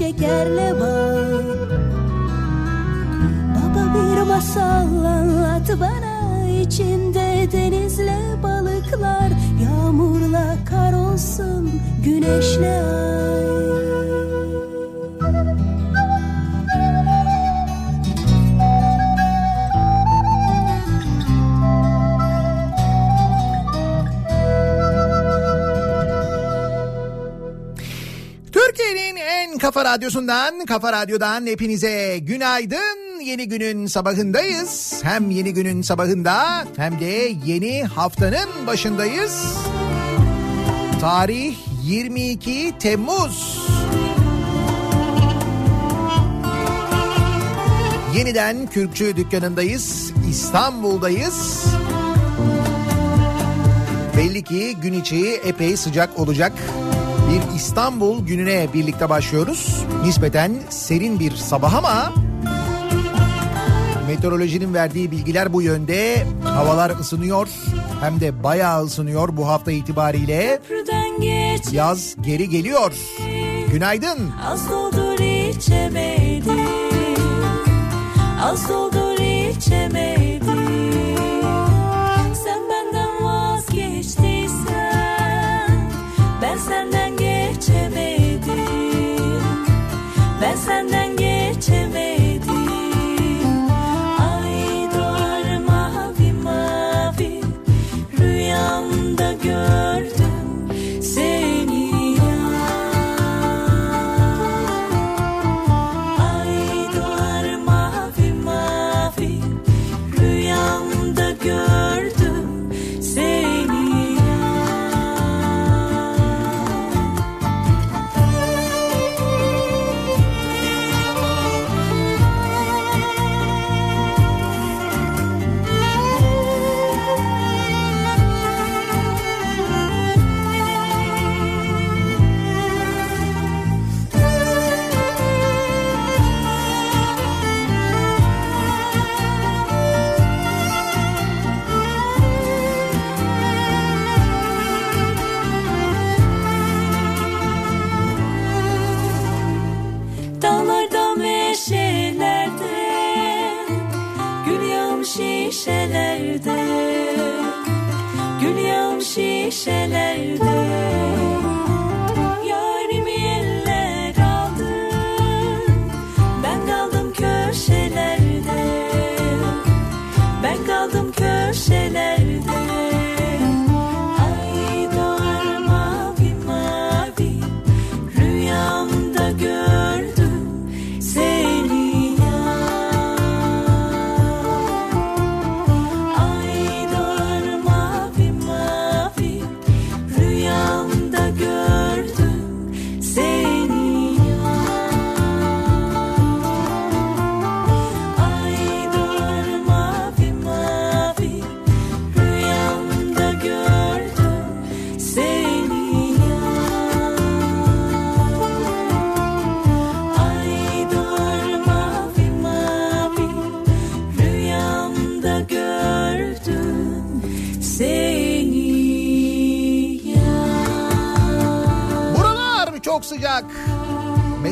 şekerle var. Radyosu'ndan, Kafa Radyo'dan hepinize günaydın. Yeni günün sabahındayız. Hem yeni günün sabahında hem de yeni haftanın başındayız. Tarih 22 Temmuz. Yeniden Kürkçü dükkanındayız. İstanbul'dayız. Belli ki gün içi epey sıcak olacak. Bir İstanbul gününe birlikte başlıyoruz. Nispeten serin bir sabah ama meteorolojinin verdiği bilgiler bu yönde. Havalar ısınıyor hem de bayağı ısınıyor bu hafta itibariyle. Yaz geri geliyor. Günaydın. Az doldur içemedi. Az doldur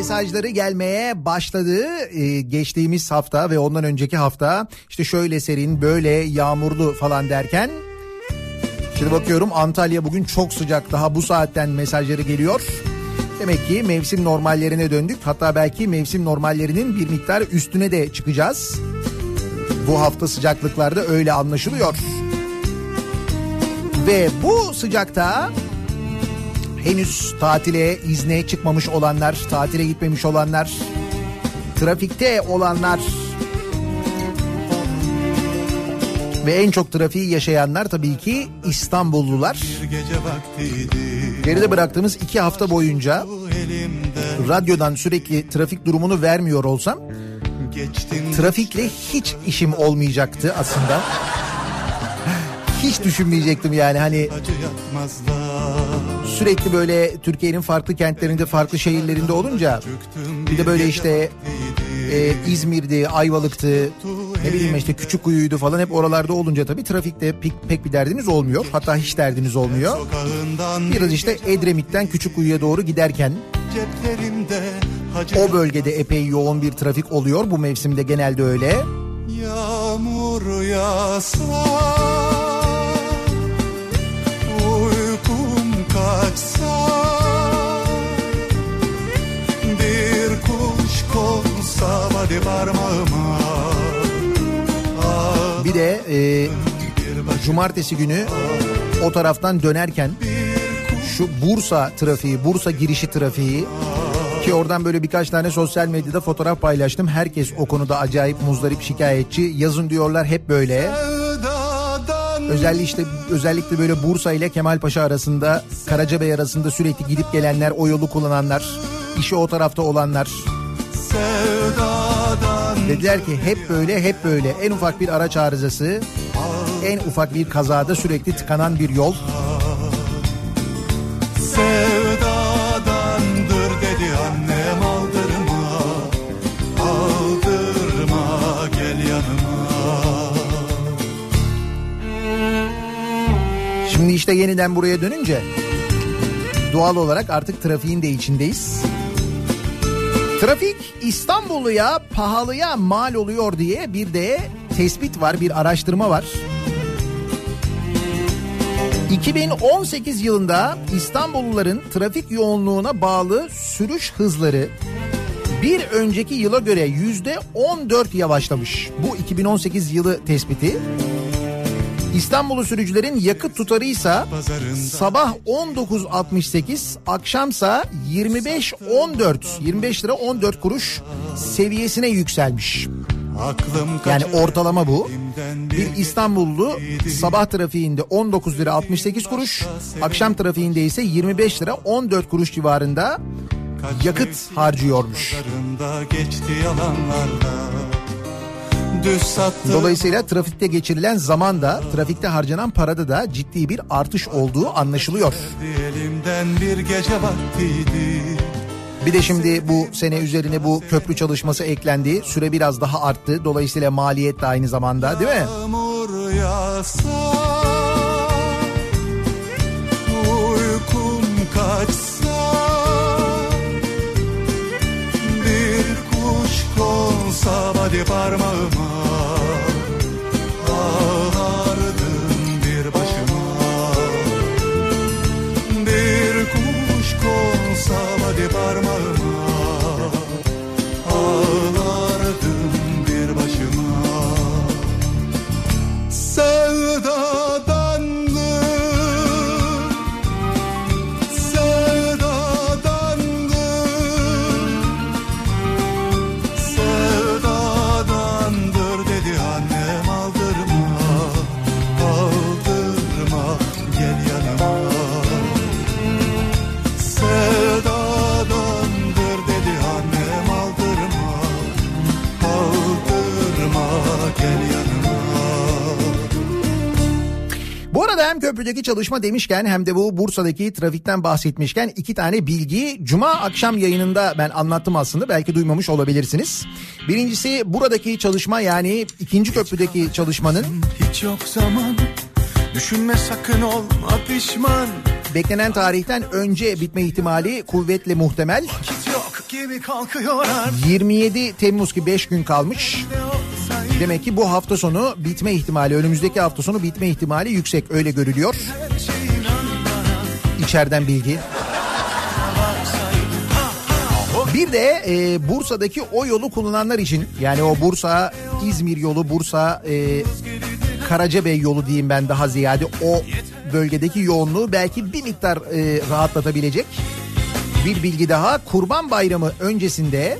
Mesajları gelmeye başladı ee, geçtiğimiz hafta ve ondan önceki hafta işte şöyle serin böyle yağmurlu falan derken Şimdi bakıyorum Antalya bugün çok sıcak daha bu saatten mesajları geliyor. Demek ki mevsim normallerine döndük hatta belki mevsim normallerinin bir miktar üstüne de çıkacağız. Bu hafta sıcaklıklarda öyle anlaşılıyor. Ve bu sıcakta henüz tatile, izne çıkmamış olanlar, tatile gitmemiş olanlar, trafikte olanlar ve en çok trafiği yaşayanlar tabii ki İstanbullular. Geride bıraktığımız iki hafta boyunca radyodan sürekli trafik durumunu vermiyor olsam trafikle hiç işim olmayacaktı aslında. Hiç düşünmeyecektim yani hani sürekli böyle Türkiye'nin farklı kentlerinde farklı şehirlerinde olunca bir de böyle işte e, İzmir'di, Ayvalık'tı, ne bileyim işte küçük kuyuydu falan hep oralarda olunca tabii trafikte pek, pek bir derdiniz olmuyor. Hatta hiç derdiniz olmuyor. Biraz işte Edremit'ten küçük kuyuya doğru giderken o bölgede epey yoğun bir trafik oluyor. Bu mevsimde genelde öyle. Yağmur yağsa hadi parmağıma Bir de e, cumartesi günü o taraftan dönerken şu Bursa trafiği, Bursa girişi trafiği ki oradan böyle birkaç tane sosyal medyada fotoğraf paylaştım. Herkes o konuda acayip muzdarip şikayetçi. Yazın diyorlar hep böyle. Özellikle işte özellikle böyle Bursa ile Kemalpaşa arasında, Karacabey arasında sürekli gidip gelenler, o yolu kullananlar, işi o tarafta olanlar. Dediler ki hep böyle hep böyle en ufak bir araç arızası, en ufak bir kazada sürekli tıkanan bir yol. Sevdadandır dedi annem aldırma Aldırma gel yanıma Şimdi işte yeniden buraya dönünce doğal olarak artık trafiğin de içindeyiz. Trafik İstanbulluya pahalıya mal oluyor diye bir de tespit var, bir araştırma var. 2018 yılında İstanbulluların trafik yoğunluğuna bağlı sürüş hızları bir önceki yıla göre yüzde 14 yavaşlamış. Bu 2018 yılı tespiti. İstanbullu sürücülerin yakıt tutarıysa sabah 19.68 akşamsa 25.14 25 lira 14 kuruş seviyesine yükselmiş. Yani ortalama bu. Bir İstanbullu sabah trafiğinde 19 lira 68 kuruş, akşam trafiğinde ise 25 lira 14 kuruş civarında yakıt harcıyormuş. geçti yalanlarla Sattım Dolayısıyla trafikte geçirilen zaman da, trafikte harcanan parada da ciddi bir artış olduğu anlaşılıyor. bir gece vaktiydi Bir de şimdi bu sene üzerine bu köprü çalışması eklendi. Süre biraz daha arttı. Dolayısıyla maliyet de aynı zamanda değil mi? Yağmur yağsa Uykum kaçsa Bir kuş konsa hadi parmağıma köprüdeki çalışma demişken hem de bu Bursa'daki trafikten bahsetmişken iki tane bilgi. Cuma akşam yayınında ben anlattım aslında. Belki duymamış olabilirsiniz. Birincisi buradaki çalışma yani ikinci köprüdeki çalışmanın. Hiç yok zaman. Düşünme sakın olma pişman. Beklenen tarihten önce bitme ihtimali kuvvetle muhtemel. Vakit yok gibi kalkıyorlar 27 Temmuz ki 5 gün kalmış. Demek ki bu hafta sonu bitme ihtimali, önümüzdeki hafta sonu bitme ihtimali yüksek öyle görülüyor. İçeriden bilgi. Bir de e, Bursa'daki o yolu kullananlar için yani o Bursa İzmir yolu, Bursa e, Karacabey yolu diyeyim ben daha ziyade o bölgedeki yoğunluğu belki bir miktar e, rahatlatabilecek bir bilgi daha. Kurban Bayramı öncesinde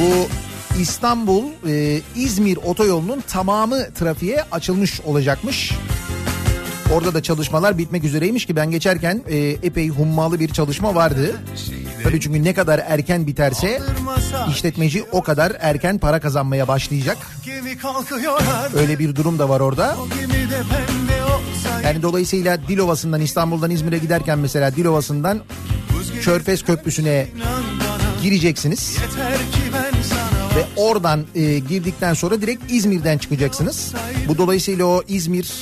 bu İstanbul e, İzmir otoyolunun tamamı trafiğe açılmış olacakmış. Orada da çalışmalar bitmek üzereymiş ki ben geçerken e, epey hummalı bir çalışma vardı. Tabii çünkü ne kadar erken biterse işletmeci o kadar erken para kazanmaya başlayacak. Öyle bir durum da var orada. Yani dolayısıyla Dilovası'ndan İstanbul'dan İzmir'e giderken mesela Dilovası'ndan Körfez Köprüsü'ne gireceksiniz. Ve oradan e, girdikten sonra direkt İzmir'den çıkacaksınız. Bu dolayısıyla o İzmir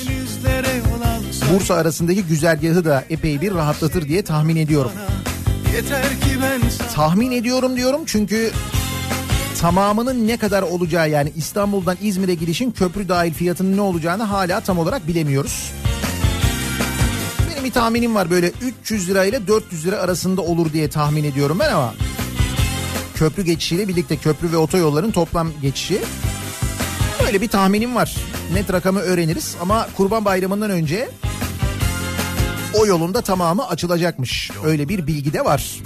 Bursa arasındaki güzergahı da epey bir rahatlatır diye tahmin ediyorum. Tahmin ediyorum diyorum çünkü tamamının ne kadar olacağı yani İstanbul'dan İzmir'e gidişin köprü dahil fiyatının ne olacağını hala tam olarak bilemiyoruz. Benim bir tahminim var böyle 300 lira ile 400 lira arasında olur diye tahmin ediyorum ben ama köprü geçişiyle birlikte köprü ve otoyolların toplam geçişi öyle bir tahminim var. Net rakamı öğreniriz ama Kurban Bayramı'ndan önce o yolun da tamamı açılacakmış. Öyle bir bilgi de var.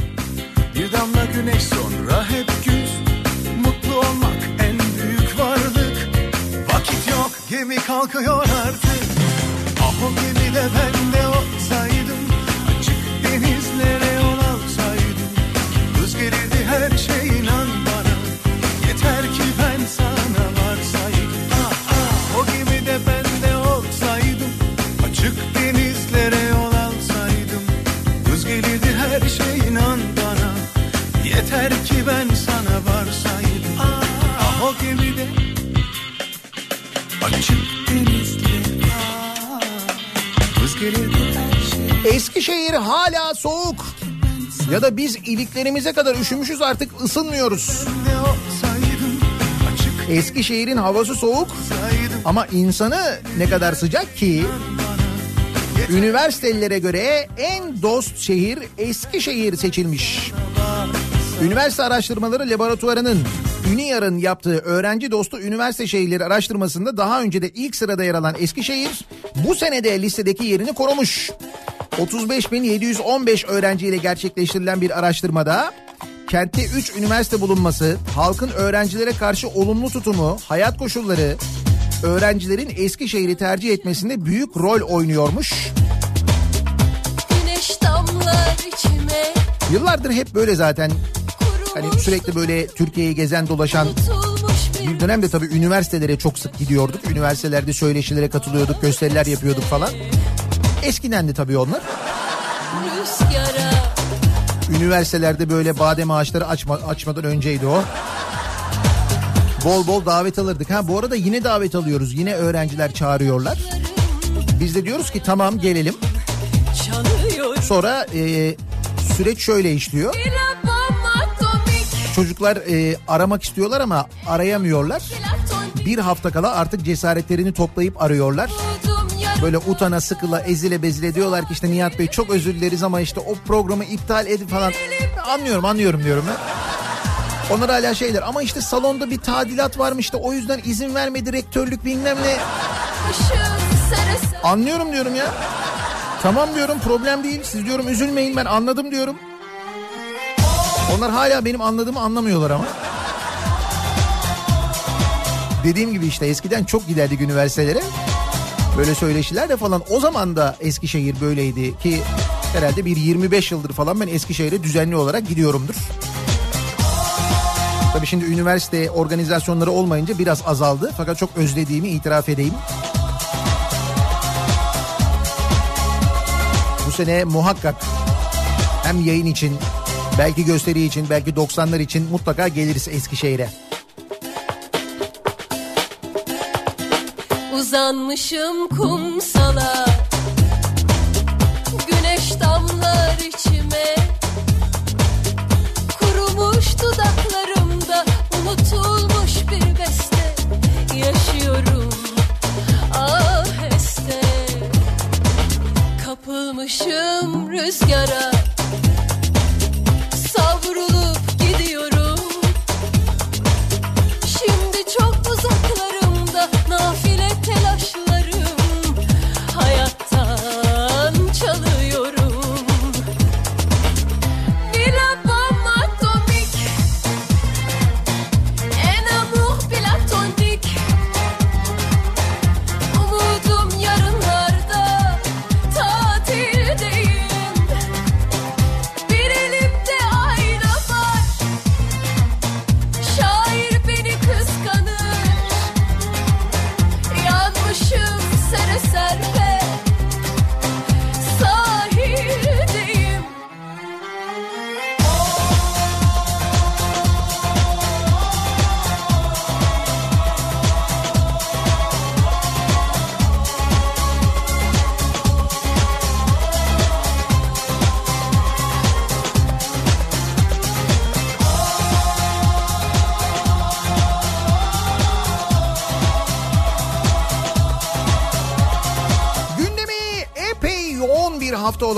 Bir damla güneş sonra hep güz Mutlu olmak en büyük varlık Vakit yok gemi kalkıyor artık Ah o gemide ben Eskişehir hala soğuk. Ya da biz iliklerimize kadar üşümüşüz artık ısınmıyoruz. Eskişehir'in havası soğuk ama insanı ne kadar sıcak ki üniversitelilere göre en dost şehir Eskişehir seçilmiş. Üniversite Araştırmaları Laboratuvarı'nın Üniyar'ın yaptığı öğrenci dostu üniversite şehirleri araştırmasında daha önce de ilk sırada yer alan Eskişehir bu senede listedeki yerini korumuş. 35.715 öğrenciyle gerçekleştirilen bir araştırmada kentte 3 üniversite bulunması, halkın öğrencilere karşı olumlu tutumu, hayat koşulları, öğrencilerin Eskişehir'i tercih etmesinde büyük rol oynuyormuş. Güneş damlar içime Yıllardır hep böyle zaten hani sürekli böyle Türkiye'yi gezen dolaşan bir dönemde tabii üniversitelere çok sık gidiyorduk. Üniversitelerde söyleşilere katılıyorduk, gösteriler yapıyorduk falan. Eskiden de tabii onlar. Üniversitelerde böyle badem ağaçları açma, açmadan önceydi o. Bol bol davet alırdık. Ha bu arada yine davet alıyoruz. Yine öğrenciler çağırıyorlar. Biz de diyoruz ki tamam gelelim. Sonra e, süreç şöyle işliyor. Çocuklar e, aramak istiyorlar ama arayamıyorlar. Bir hafta kala artık cesaretlerini toplayıp arıyorlar. Böyle utana sıkıla ezile bezile diyorlar ki işte Nihat Bey çok özür dileriz ama işte o programı iptal edin falan. Anlıyorum anlıyorum diyorum ben. Onlar hala şeyler ama işte salonda bir tadilat varmış da o yüzden izin vermedi rektörlük bilmem ne. Anlıyorum diyorum ya. Tamam diyorum problem değil siz diyorum üzülmeyin ben anladım diyorum. Onlar hala benim anladığımı anlamıyorlar ama. Dediğim gibi işte eskiden çok giderdik üniversitelere. Böyle söyleşiler de falan. O zaman da Eskişehir böyleydi ki herhalde bir 25 yıldır falan ben Eskişehir'e düzenli olarak gidiyorumdur. Tabii şimdi üniversite organizasyonları olmayınca biraz azaldı. Fakat çok özlediğimi itiraf edeyim. Bu sene muhakkak hem yayın için belki gösteri için belki 90'lar için mutlaka geliriz Eskişehir'e. Uzanmışım kumsala Güneş damlar içime. Kurumuş dudaklarımda Unutulmuş bir beste. Yaşıyorum ah aheste Kapılmışım rüzgara.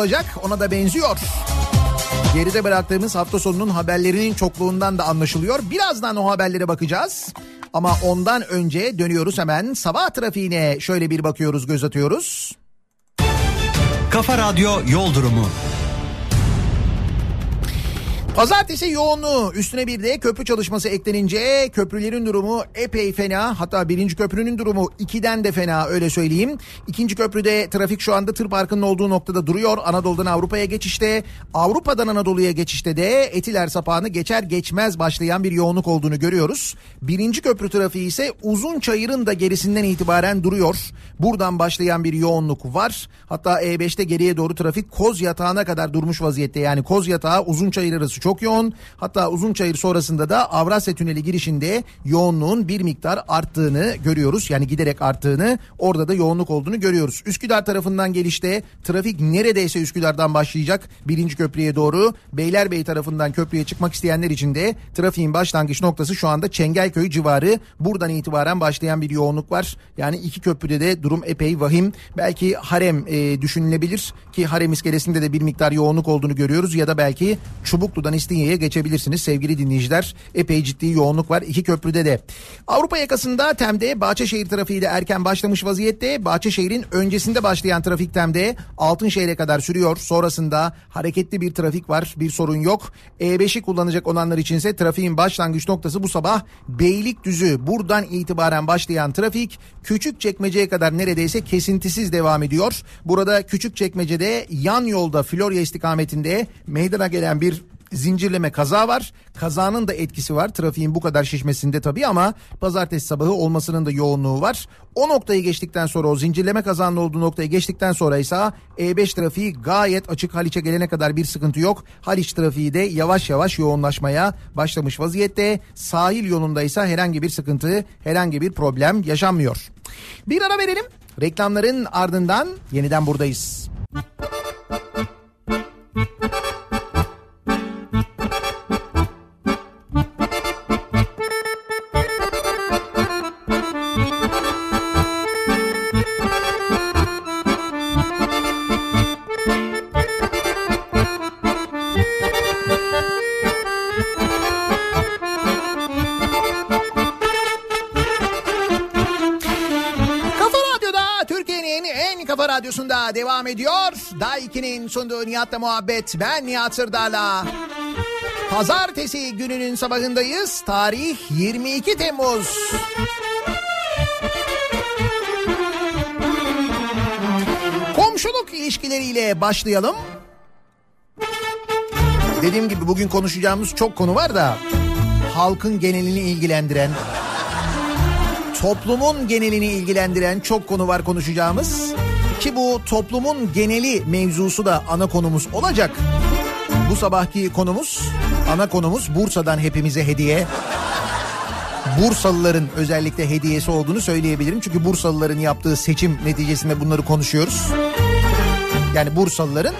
Olacak ona da benziyor. Geride bıraktığımız hafta sonunun haberlerinin çokluğundan da anlaşılıyor. Birazdan o haberlere bakacağız. Ama ondan önce dönüyoruz hemen sabah trafiğine şöyle bir bakıyoruz göz atıyoruz. Kafa Radyo Yol Durumu. Pazartesi yoğunluğu üstüne bir de köprü çalışması eklenince köprülerin durumu epey fena. Hatta birinci köprünün durumu ikiden de fena öyle söyleyeyim. İkinci köprüde trafik şu anda tır parkının olduğu noktada duruyor. Anadolu'dan Avrupa'ya geçişte Avrupa'dan Anadolu'ya geçişte de Etiler sapağını geçer geçmez başlayan bir yoğunluk olduğunu görüyoruz. Birinci köprü trafiği ise uzun çayırın da gerisinden itibaren duruyor. Buradan başlayan bir yoğunluk var. Hatta E5'te geriye doğru trafik Koz Yatağı'na kadar durmuş vaziyette. Yani Koz Yatağı uzun çayır arası çok yoğun. Hatta Uzunçayır sonrasında da Avrasya Tüneli girişinde yoğunluğun bir miktar arttığını görüyoruz. Yani giderek arttığını orada da yoğunluk olduğunu görüyoruz. Üsküdar tarafından gelişte trafik neredeyse Üsküdar'dan başlayacak birinci köprüye doğru. Beylerbeyi tarafından köprüye çıkmak isteyenler için de trafiğin başlangıç noktası şu anda Çengelköy civarı. Buradan itibaren başlayan bir yoğunluk var. Yani iki köprüde de durum epey vahim. Belki harem e, düşünülebilir ki harem iskelesinde de bir miktar yoğunluk olduğunu görüyoruz. Ya da belki Çubuklu'dan İstinye'ye geçebilirsiniz sevgili dinleyiciler. Epey ciddi yoğunluk var iki köprüde de. Avrupa yakasında Tem'de Bahçeşehir trafiği de erken başlamış vaziyette. Bahçeşehir'in öncesinde başlayan trafik Tem'de Altınşehir'e kadar sürüyor. Sonrasında hareketli bir trafik var bir sorun yok. E5'i kullanacak olanlar içinse trafiğin başlangıç noktası bu sabah Beylikdüzü. Buradan itibaren başlayan trafik küçük çekmeceye kadar neredeyse kesintisiz devam ediyor. Burada küçük çekmecede yan yolda Florya istikametinde meydana gelen bir zincirleme kaza var. Kazanın da etkisi var. Trafiğin bu kadar şişmesinde tabii ama pazartesi sabahı olmasının da yoğunluğu var. O noktayı geçtikten sonra o zincirleme kazanın olduğu noktayı geçtikten sonra ise E5 trafiği gayet açık Haliç'e gelene kadar bir sıkıntı yok. Haliç trafiği de yavaş yavaş yoğunlaşmaya başlamış vaziyette. Sahil yolunda ise herhangi bir sıkıntı, herhangi bir problem yaşanmıyor. Bir ara verelim. Reklamların ardından yeniden buradayız. Devam ediyor. Daiki'nin sunduğu Nihat'la muhabbet. Ben Nihat Sırdar'la. Pazartesi gününün sabahındayız. Tarih 22 Temmuz. Komşuluk ilişkileriyle başlayalım. Dediğim gibi bugün konuşacağımız çok konu var da halkın genelini ilgilendiren toplumun genelini ilgilendiren çok konu var konuşacağımız. Ki bu toplumun geneli mevzusu da ana konumuz olacak. Bu sabahki konumuz, ana konumuz Bursa'dan hepimize hediye. Bursalıların özellikle hediyesi olduğunu söyleyebilirim. Çünkü Bursalıların yaptığı seçim neticesinde bunları konuşuyoruz. Yani Bursalıların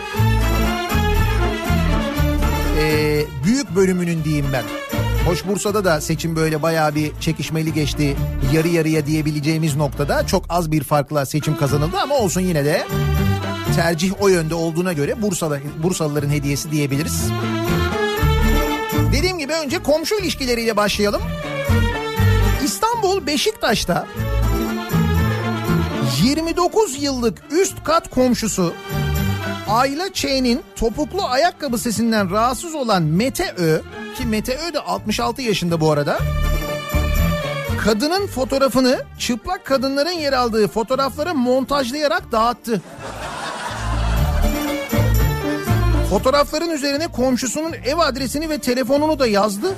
eee, büyük bölümünün diyeyim ben. Hoş Bursa'da da seçim böyle bayağı bir çekişmeli geçti. Yarı yarıya diyebileceğimiz noktada çok az bir farkla seçim kazanıldı ama olsun yine de tercih o yönde olduğuna göre Bursalı, Bursalıların hediyesi diyebiliriz. Dediğim gibi önce komşu ilişkileriyle başlayalım. İstanbul Beşiktaş'ta 29 yıllık üst kat komşusu Ayla Ç'nin topuklu ayakkabı sesinden rahatsız olan Mete Ö ki Mete Ö de 66 yaşında bu arada. Kadının fotoğrafını çıplak kadınların yer aldığı fotoğrafları montajlayarak dağıttı. Fotoğrafların üzerine komşusunun ev adresini ve telefonunu da yazdı.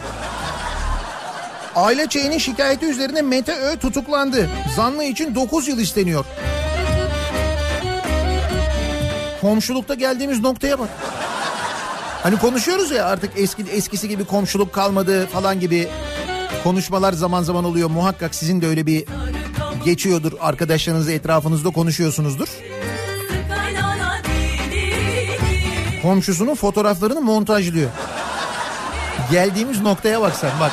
Aile Ç'nin şikayeti üzerine Mete Ö tutuklandı. Zanlı için 9 yıl isteniyor. Komşulukta geldiğimiz noktaya bak. Hani konuşuyoruz ya artık eski eskisi gibi komşuluk kalmadı falan gibi konuşmalar zaman zaman oluyor. Muhakkak sizin de öyle bir geçiyordur. Arkadaşlarınızla etrafınızda konuşuyorsunuzdur. Komşusunun fotoğraflarını montajlıyor. Geldiğimiz noktaya bak sen bak.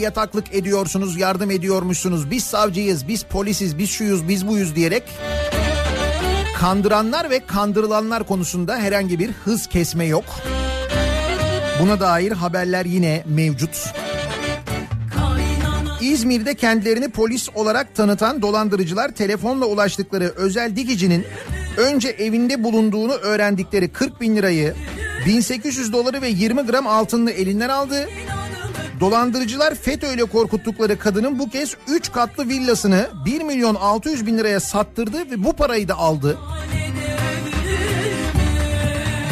Yataklık ediyorsunuz, yardım ediyormuşsunuz. Biz savcıyız, biz polisiz, biz şuyuz, biz buyuz diyerek kandıranlar ve kandırılanlar konusunda herhangi bir hız kesme yok. Buna dair haberler yine mevcut. İzmir'de kendilerini polis olarak tanıtan dolandırıcılar telefonla ulaştıkları özel dikicinin önce evinde bulunduğunu öğrendikleri 40 bin lirayı 1800 doları ve 20 gram altınını elinden aldı. Dolandırıcılar FETÖ ile korkuttukları kadının bu kez 3 katlı villasını 1 milyon 600 bin liraya sattırdı ve bu parayı da aldı.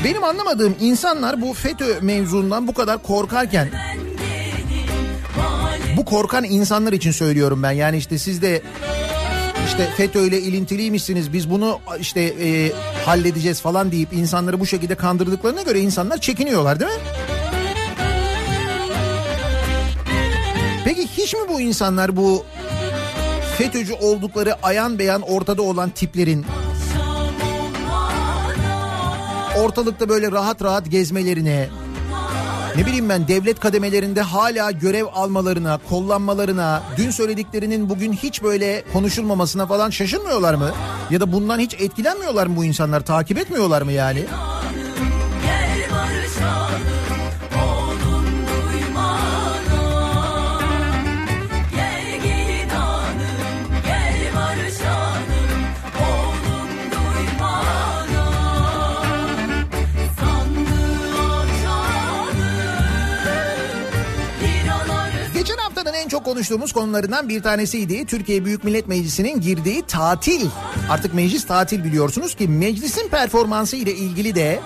Benim anlamadığım insanlar bu FETÖ mevzundan bu kadar korkarken bu korkan insanlar için söylüyorum ben. Yani işte siz de işte FETÖ ile ilintiliymişsiniz biz bunu işte e, halledeceğiz falan deyip insanları bu şekilde kandırdıklarına göre insanlar çekiniyorlar değil mi? Hiç mi bu insanlar bu FETÖ'cü oldukları ayan beyan ortada olan tiplerin ortalıkta böyle rahat rahat gezmelerine ne bileyim ben devlet kademelerinde hala görev almalarına, kollanmalarına, dün söylediklerinin bugün hiç böyle konuşulmamasına falan şaşırmıyorlar mı? Ya da bundan hiç etkilenmiyorlar mı bu insanlar? Takip etmiyorlar mı yani? Çok konuştuğumuz konularından bir tanesiydi. Türkiye Büyük Millet Meclisi'nin girdiği tatil. Artık meclis tatil biliyorsunuz ki meclisin performansı ile ilgili de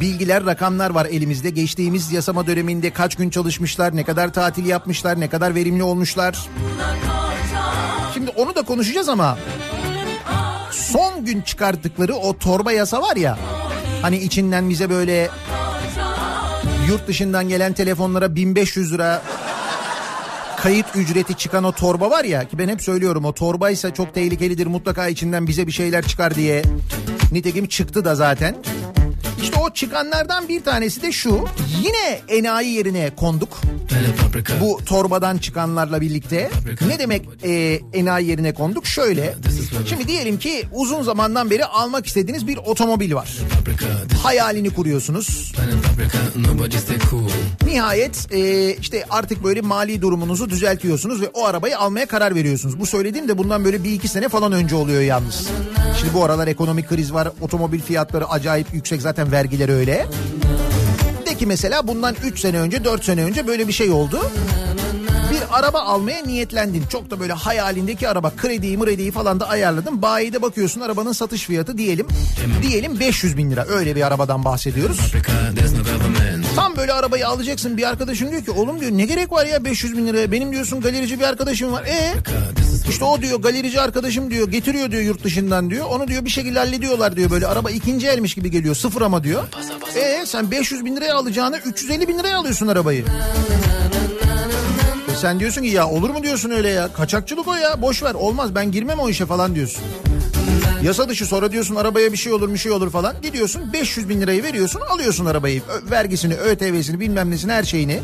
bilgiler, rakamlar var elimizde. Geçtiğimiz yasama döneminde kaç gün çalışmışlar, ne kadar tatil yapmışlar, ne kadar verimli olmuşlar. Şimdi onu da konuşacağız ama son gün çıkarttıkları o torba yasa var ya hani içinden bize böyle yurt dışından gelen telefonlara 1500 lira kayıt ücreti çıkan o torba var ya ki ben hep söylüyorum o torbaysa çok tehlikelidir mutlaka içinden bize bir şeyler çıkar diye. Nitekim çıktı da zaten. İşte o çıkanlardan bir tanesi de şu. Yine enayi yerine konduk. Bu torbadan çıkanlarla birlikte. Ne demek e, enayi yerine konduk? Şöyle. Şimdi diyelim ki uzun zamandan beri almak istediğiniz bir otomobil var. Hayalini kuruyorsunuz. Nihayet e, işte artık böyle mali durumunuzu düzeltiyorsunuz ve o arabayı almaya karar veriyorsunuz. Bu söylediğim de bundan böyle bir iki sene falan önce oluyor yalnız. Şimdi bu aralar ekonomik kriz var. Otomobil fiyatları acayip yüksek zaten vergileri öyle. Ki mesela bundan 3 sene önce 4 sene önce böyle bir şey oldu. Bir araba almaya niyetlendin. Çok da böyle hayalindeki araba krediyi mrediyi falan da ayarladın. Bayide bakıyorsun arabanın satış fiyatı diyelim. Diyelim 500 bin lira. Öyle bir arabadan bahsediyoruz. Tam böyle arabayı alacaksın bir arkadaşın diyor ki oğlum diyor ne gerek var ya 500 bin liraya benim diyorsun galerici bir arkadaşım var. E işte o diyor galerici arkadaşım diyor getiriyor diyor yurt dışından diyor. Onu diyor bir şekilde hallediyorlar diyor böyle araba ikinci elmiş gibi geliyor sıfır ama diyor. E sen 500 bin liraya alacağını 350 bin liraya alıyorsun arabayı. Sen diyorsun ki ya olur mu diyorsun öyle ya? Kaçakçılık o ya boş ver olmaz ben girmem o işe falan diyorsun. Yasa dışı sonra diyorsun arabaya bir şey olur bir şey olur falan. Gidiyorsun 500 bin lirayı veriyorsun alıyorsun arabayı. Ö- vergisini, ÖTV'sini bilmem nesini her şeyini.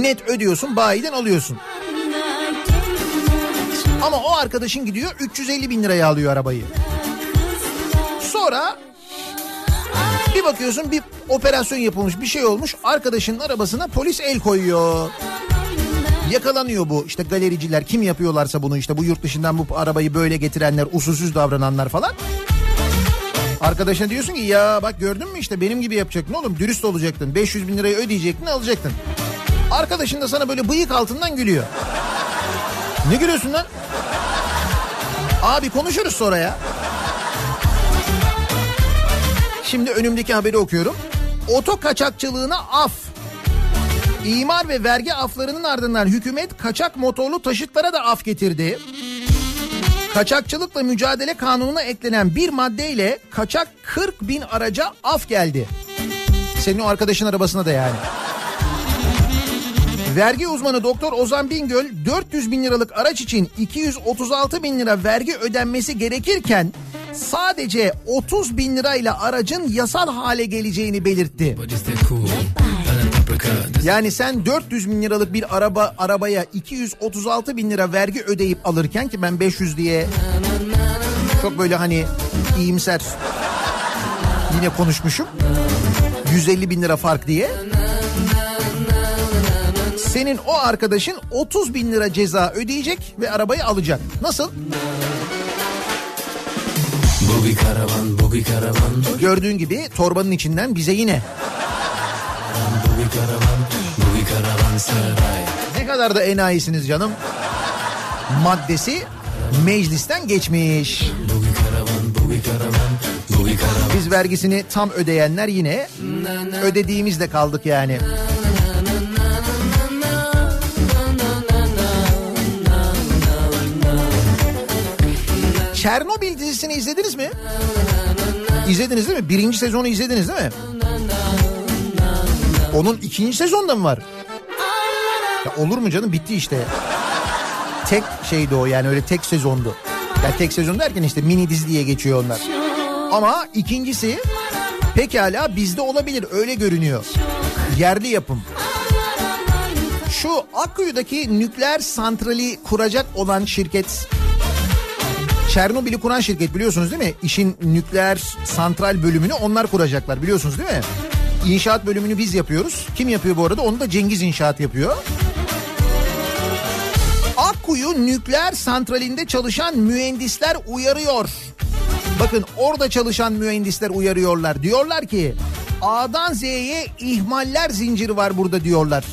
Net ödüyorsun bayiden alıyorsun. Ama o arkadaşın gidiyor 350 bin liraya alıyor arabayı. Sonra bir bakıyorsun bir operasyon yapılmış bir şey olmuş. Arkadaşının arabasına polis el koyuyor. Yakalanıyor bu işte galericiler kim yapıyorlarsa bunu işte bu yurt dışından bu arabayı böyle getirenler usulsüz davrananlar falan. Arkadaşına diyorsun ki ya bak gördün mü işte benim gibi yapacaktın oğlum dürüst olacaktın 500 bin lirayı ödeyecektin alacaktın. Arkadaşın da sana böyle bıyık altından gülüyor. Ne gülüyorsun lan? Abi konuşuruz sonra ya. Şimdi önümdeki haberi okuyorum. Oto kaçakçılığına af. İmar ve vergi aflarının ardından hükümet kaçak motorlu taşıtlara da af getirdi. Kaçakçılıkla mücadele kanununa eklenen bir maddeyle kaçak 40 bin araca af geldi. Senin o arkadaşın arabasına da yani. Vergi uzmanı Doktor Ozan Bingöl 400 bin liralık araç için 236 bin lira vergi ödenmesi gerekirken sadece 30 bin lirayla aracın yasal hale geleceğini belirtti. Yani sen 400 bin liralık bir araba arabaya 236 bin lira vergi ödeyip alırken ki ben 500 diye çok böyle hani iyimser yine konuşmuşum. 150 bin lira fark diye. Senin o arkadaşın 30 bin lira ceza ödeyecek ve arabayı alacak. Nasıl? Boogie karavan, boogie karavan, Gördüğün gibi torbanın içinden bize yine ne kadar da enayisiniz canım. Maddesi meclisten geçmiş. Biz vergisini tam ödeyenler yine ödediğimizde kaldık yani. Çernobil dizisini izlediniz mi? İzlediniz değil mi? Birinci sezonu izlediniz değil mi? Onun ikinci sezonda mı var? Olur mu canım bitti işte. Tek şeydi o yani öyle tek sezondu. Ya tek sezon derken işte mini dizi diye geçiyor onlar. Ama ikincisi pekala bizde olabilir öyle görünüyor. Yerli yapım. Şu Akkuyu'daki nükleer santrali kuracak olan şirket Çernobil'i kuran şirket biliyorsunuz değil mi? İşin nükleer santral bölümünü onlar kuracaklar biliyorsunuz değil mi? İnşaat bölümünü biz yapıyoruz. Kim yapıyor bu arada? Onu da Cengiz İnşaat yapıyor. Akkuyu nükleer santralinde çalışan mühendisler uyarıyor. Bakın orada çalışan mühendisler uyarıyorlar. Diyorlar ki A'dan Z'ye ihmaller zinciri var burada diyorlar.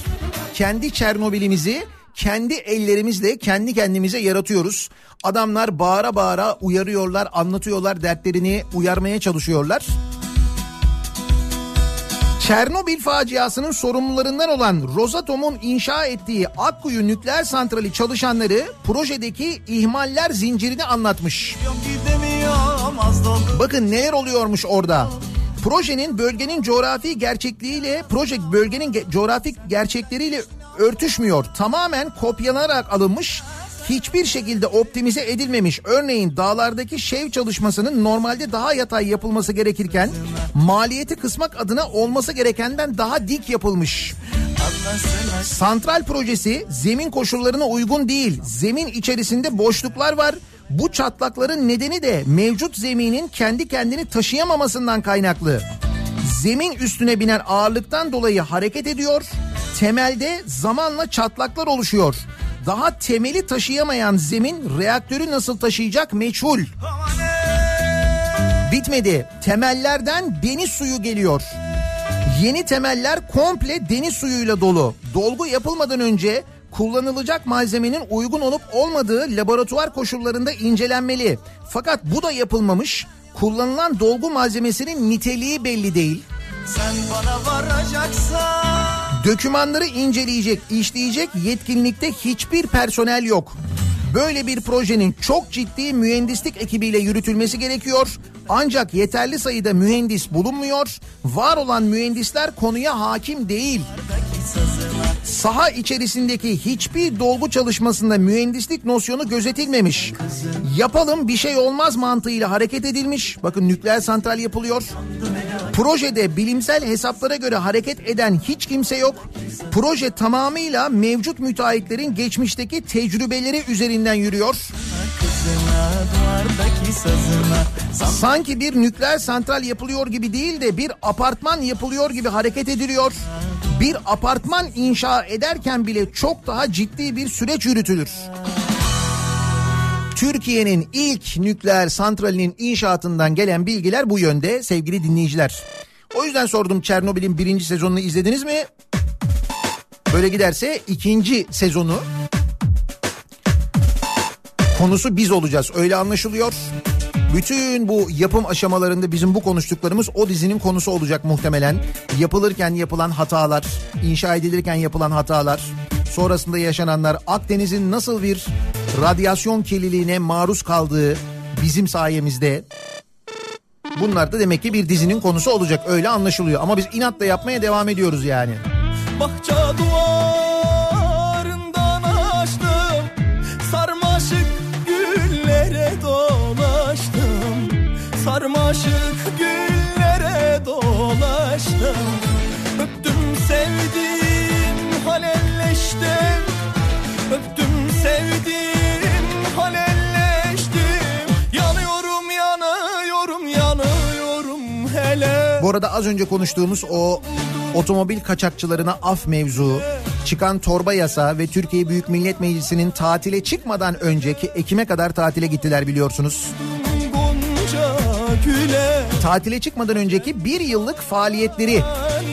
Kendi Çernobil'imizi kendi ellerimizle kendi kendimize yaratıyoruz. Adamlar bağıra bağıra uyarıyorlar, anlatıyorlar, dertlerini uyarmaya çalışıyorlar. Çernobil faciasının sorumlularından olan Rosatom'un inşa ettiği Akkuyu nükleer santrali çalışanları projedeki ihmaller zincirini anlatmış. Bakın neler oluyormuş orada. Projenin bölgenin coğrafi gerçekliğiyle, proje bölgenin ge- coğrafik gerçekleriyle örtüşmüyor. Tamamen kopyalanarak alınmış, hiçbir şekilde optimize edilmemiş. Örneğin dağlardaki şev çalışmasının normalde daha yatay yapılması gerekirken maliyeti kısmak adına olması gerekenden daha dik yapılmış. Santral projesi zemin koşullarına uygun değil. Zemin içerisinde boşluklar var. Bu çatlakların nedeni de mevcut zeminin kendi kendini taşıyamamasından kaynaklı. Zemin üstüne binen ağırlıktan dolayı hareket ediyor. Temelde zamanla çatlaklar oluşuyor. Daha temeli taşıyamayan zemin reaktörü nasıl taşıyacak meçhul. Bitmedi. Temellerden deniz suyu geliyor. Yeni temeller komple deniz suyuyla dolu. Dolgu yapılmadan önce kullanılacak malzemenin uygun olup olmadığı laboratuvar koşullarında incelenmeli. Fakat bu da yapılmamış. Kullanılan dolgu malzemesinin niteliği belli değil. Sen bana varacaksan Dökümanları inceleyecek, işleyecek yetkinlikte hiçbir personel yok. Böyle bir projenin çok ciddi mühendislik ekibiyle yürütülmesi gerekiyor. Ancak yeterli sayıda mühendis bulunmuyor. Var olan mühendisler konuya hakim değil. Saha içerisindeki hiçbir dolgu çalışmasında mühendislik nosyonu gözetilmemiş. Yapalım bir şey olmaz mantığıyla hareket edilmiş. Bakın nükleer santral yapılıyor. Projede bilimsel hesaplara göre hareket eden hiç kimse yok. Proje tamamıyla mevcut müteahhitlerin geçmişteki tecrübeleri üzerinden yürüyor. Sanki bir nükleer santral yapılıyor gibi değil de bir apartman yapılıyor gibi hareket ediliyor. Bir apartman inşa ederken bile çok daha ciddi bir süreç yürütülür. Türkiye'nin ilk nükleer santralinin inşaatından gelen bilgiler bu yönde sevgili dinleyiciler. O yüzden sordum Çernobil'in birinci sezonunu izlediniz mi? Böyle giderse ikinci sezonu konusu biz olacağız öyle anlaşılıyor. Bütün bu yapım aşamalarında bizim bu konuştuklarımız o dizinin konusu olacak muhtemelen. Yapılırken yapılan hatalar, inşa edilirken yapılan hatalar, sonrasında yaşananlar, Akdeniz'in nasıl bir radyasyon kirliliğine maruz kaldığı bizim sayemizde. Bunlar da demek ki bir dizinin konusu olacak öyle anlaşılıyor. Ama biz inatla yapmaya devam ediyoruz yani. Bahçe arada az önce konuştuğumuz o otomobil kaçakçılarına af mevzu, çıkan torba yasa ve Türkiye Büyük Millet Meclisi'nin tatile çıkmadan önceki Ekim'e kadar tatile gittiler biliyorsunuz. Tatile çıkmadan önceki bir yıllık faaliyetleri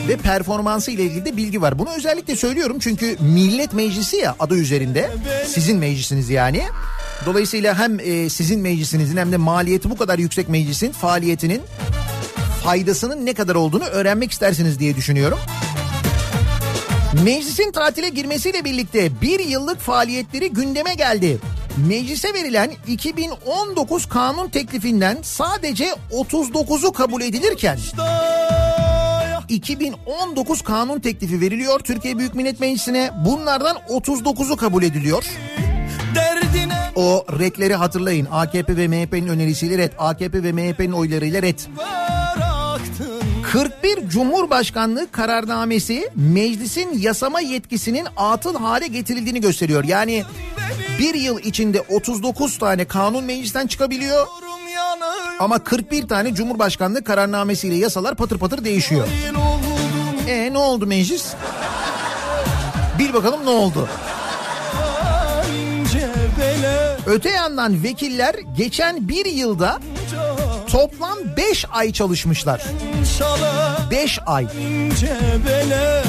ve performansı ile ilgili de bilgi var. Bunu özellikle söylüyorum çünkü Millet Meclisi ya adı üzerinde sizin meclisiniz yani. Dolayısıyla hem e, sizin meclisinizin hem de maliyeti bu kadar yüksek meclisin faaliyetinin faydasının ne kadar olduğunu öğrenmek istersiniz diye düşünüyorum. Meclisin tatile girmesiyle birlikte bir yıllık faaliyetleri gündeme geldi. Meclise verilen 2019 kanun teklifinden sadece 39'u kabul edilirken 2019 kanun teklifi veriliyor Türkiye Büyük Millet Meclisi'ne. Bunlardan 39'u kabul ediliyor. O redleri hatırlayın. AKP ve MHP'nin önerisiyle red, AKP ve MHP'nin oylarıyla red. bıraktın 41 Cumhurbaşkanlığı kararnamesi meclisin yasama yetkisinin atıl hale getirildiğini gösteriyor. Yani bir yıl içinde 39 tane kanun meclisten çıkabiliyor ama 41 tane Cumhurbaşkanlığı kararnamesiyle yasalar patır patır değişiyor. E ne oldu meclis? Bil bakalım ne oldu? Öte yandan vekiller geçen bir yılda toplam 5 ay çalışmışlar. şala 5 ay. bele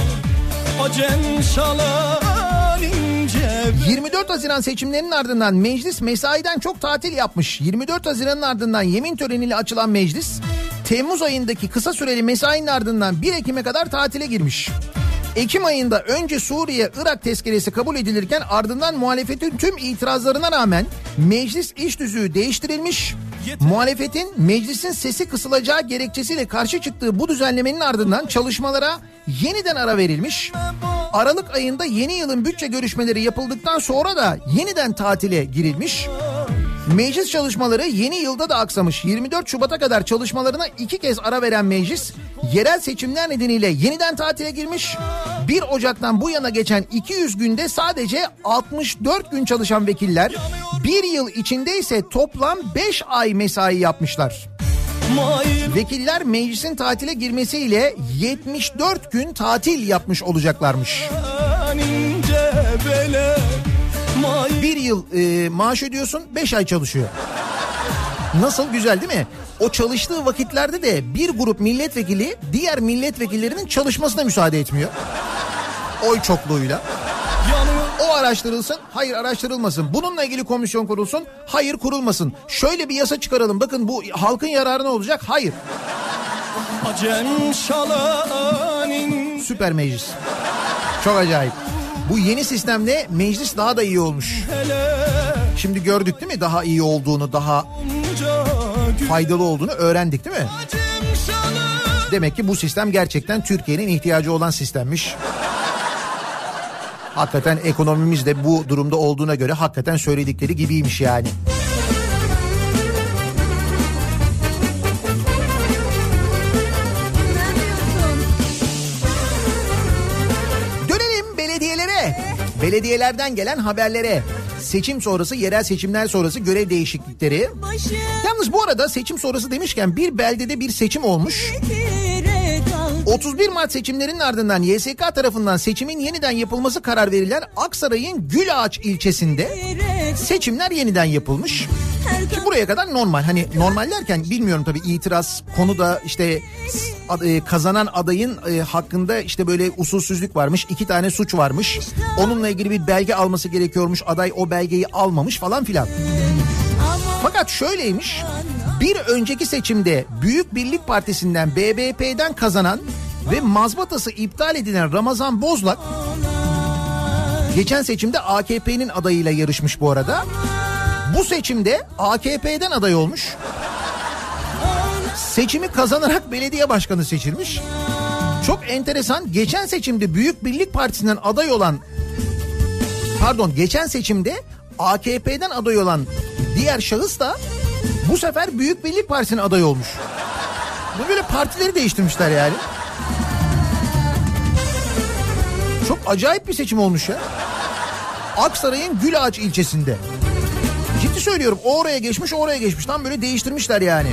24 Haziran seçimlerinin ardından meclis mesaiden çok tatil yapmış. 24 Haziran'ın ardından yemin töreniyle açılan meclis Temmuz ayındaki kısa süreli mesainin ardından 1 Ekim'e kadar tatile girmiş. Ekim ayında önce Suriye Irak tezkeresi kabul edilirken ardından muhalefetin tüm itirazlarına rağmen meclis iş düzüğü değiştirilmiş. Muhalefetin meclisin sesi kısılacağı gerekçesiyle karşı çıktığı bu düzenlemenin ardından çalışmalara yeniden ara verilmiş. Aralık ayında yeni yılın bütçe görüşmeleri yapıldıktan sonra da yeniden tatile girilmiş. Meclis çalışmaları yeni yılda da aksamış. 24 Şubat'a kadar çalışmalarına iki kez ara veren meclis yerel seçimler nedeniyle yeniden tatile girmiş. 1 Ocak'tan bu yana geçen 200 günde sadece 64 gün çalışan vekiller bir yıl içinde ise toplam 5 ay mesai yapmışlar. Vekiller meclisin tatile girmesiyle 74 gün tatil yapmış olacaklarmış. Bir yıl e, maaş ödüyorsun 5 ay çalışıyor. Nasıl güzel değil mi? O çalıştığı vakitlerde de bir grup milletvekili diğer milletvekillerinin çalışmasına müsaade etmiyor. Oy çokluğuyla. O araştırılsın, hayır araştırılmasın. Bununla ilgili komisyon kurulsun, hayır kurulmasın. Şöyle bir yasa çıkaralım. Bakın bu halkın yararına olacak. Hayır. Süper meclis. Çok acayip. Bu yeni sistemde meclis daha da iyi olmuş. Şimdi gördük değil mi daha iyi olduğunu, daha faydalı olduğunu öğrendik değil mi? Demek ki bu sistem gerçekten Türkiye'nin ihtiyacı olan sistemmiş. Hakikaten ekonomimiz de bu durumda olduğuna göre hakikaten söyledikleri gibiymiş yani. Belediyelerden gelen haberlere. Seçim sonrası, yerel seçimler sonrası görev değişiklikleri. Yalnız bu arada seçim sonrası demişken bir beldede bir seçim olmuş. 31 Mart seçimlerinin ardından YSK tarafından seçimin yeniden yapılması karar verilen Aksaray'ın Gülağaç ilçesinde seçimler yeniden yapılmış. Şimdi buraya kadar normal. Hani normal derken bilmiyorum tabii itiraz konuda işte e, kazanan adayın e, hakkında işte böyle usulsüzlük varmış. iki tane suç varmış. Onunla ilgili bir belge alması gerekiyormuş. Aday o belgeyi almamış falan filan. Fakat şöyleymiş. Bir önceki seçimde Büyük Birlik Partisi'nden BBP'den kazanan ve mazbatası iptal edilen Ramazan Bozlak geçen seçimde AKP'nin adayıyla yarışmış bu arada. Bu seçimde AKP'den aday olmuş. Seçimi kazanarak belediye başkanı seçilmiş. Çok enteresan. Geçen seçimde Büyük Birlik Partisi'nden aday olan pardon geçen seçimde AKP'den aday olan diğer şahıs da bu sefer Büyük Birlik Partisi'nin aday olmuş. Bu böyle partileri değiştirmişler yani. Çok acayip bir seçim olmuş ya. Aksaray'ın Gülağaç ilçesinde. Ciddi söylüyorum oraya geçmiş oraya geçmiş. Tam böyle değiştirmişler yani.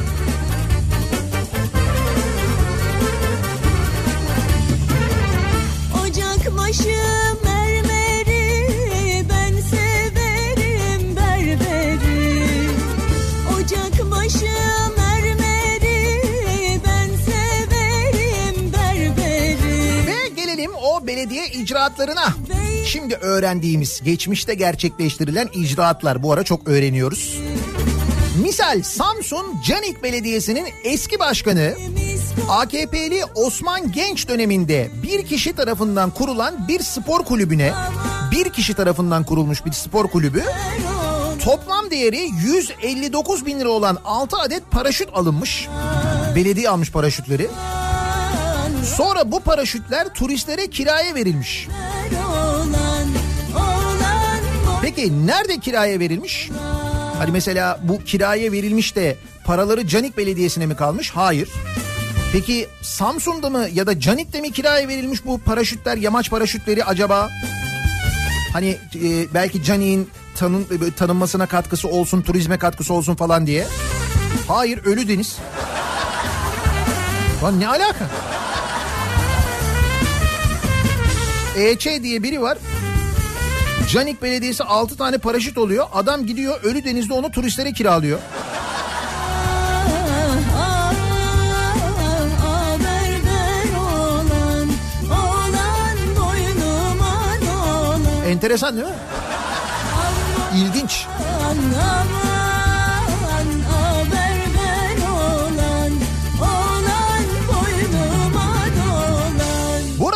İcraatlarına. Şimdi öğrendiğimiz, geçmişte gerçekleştirilen icraatlar bu ara çok öğreniyoruz. Misal Samsun Canik Belediyesi'nin eski başkanı AKP'li Osman Genç döneminde bir kişi tarafından kurulan bir spor kulübüne bir kişi tarafından kurulmuş bir spor kulübü toplam değeri 159 bin lira olan 6 adet paraşüt alınmış. Belediye almış paraşütleri. Sonra bu paraşütler turistlere kiraya verilmiş. Peki nerede kiraya verilmiş? Hani mesela bu kiraya verilmiş de paraları Canik Belediyesi'ne mi kalmış? Hayır. Peki Samsun'da mı ya da Canik'te mi kiraya verilmiş bu paraşütler, yamaç paraşütleri acaba? Hani e, belki Canik'in tanın, e, tanınmasına katkısı olsun, turizme katkısı olsun falan diye. Hayır, Ölü Deniz. Lan ne alaka? EÇ diye biri var. Canik Belediyesi 6 tane paraşüt oluyor. Adam gidiyor Ölü Deniz'de onu turistlere kiralıyor. Enteresan değil mi? İlginç. Aman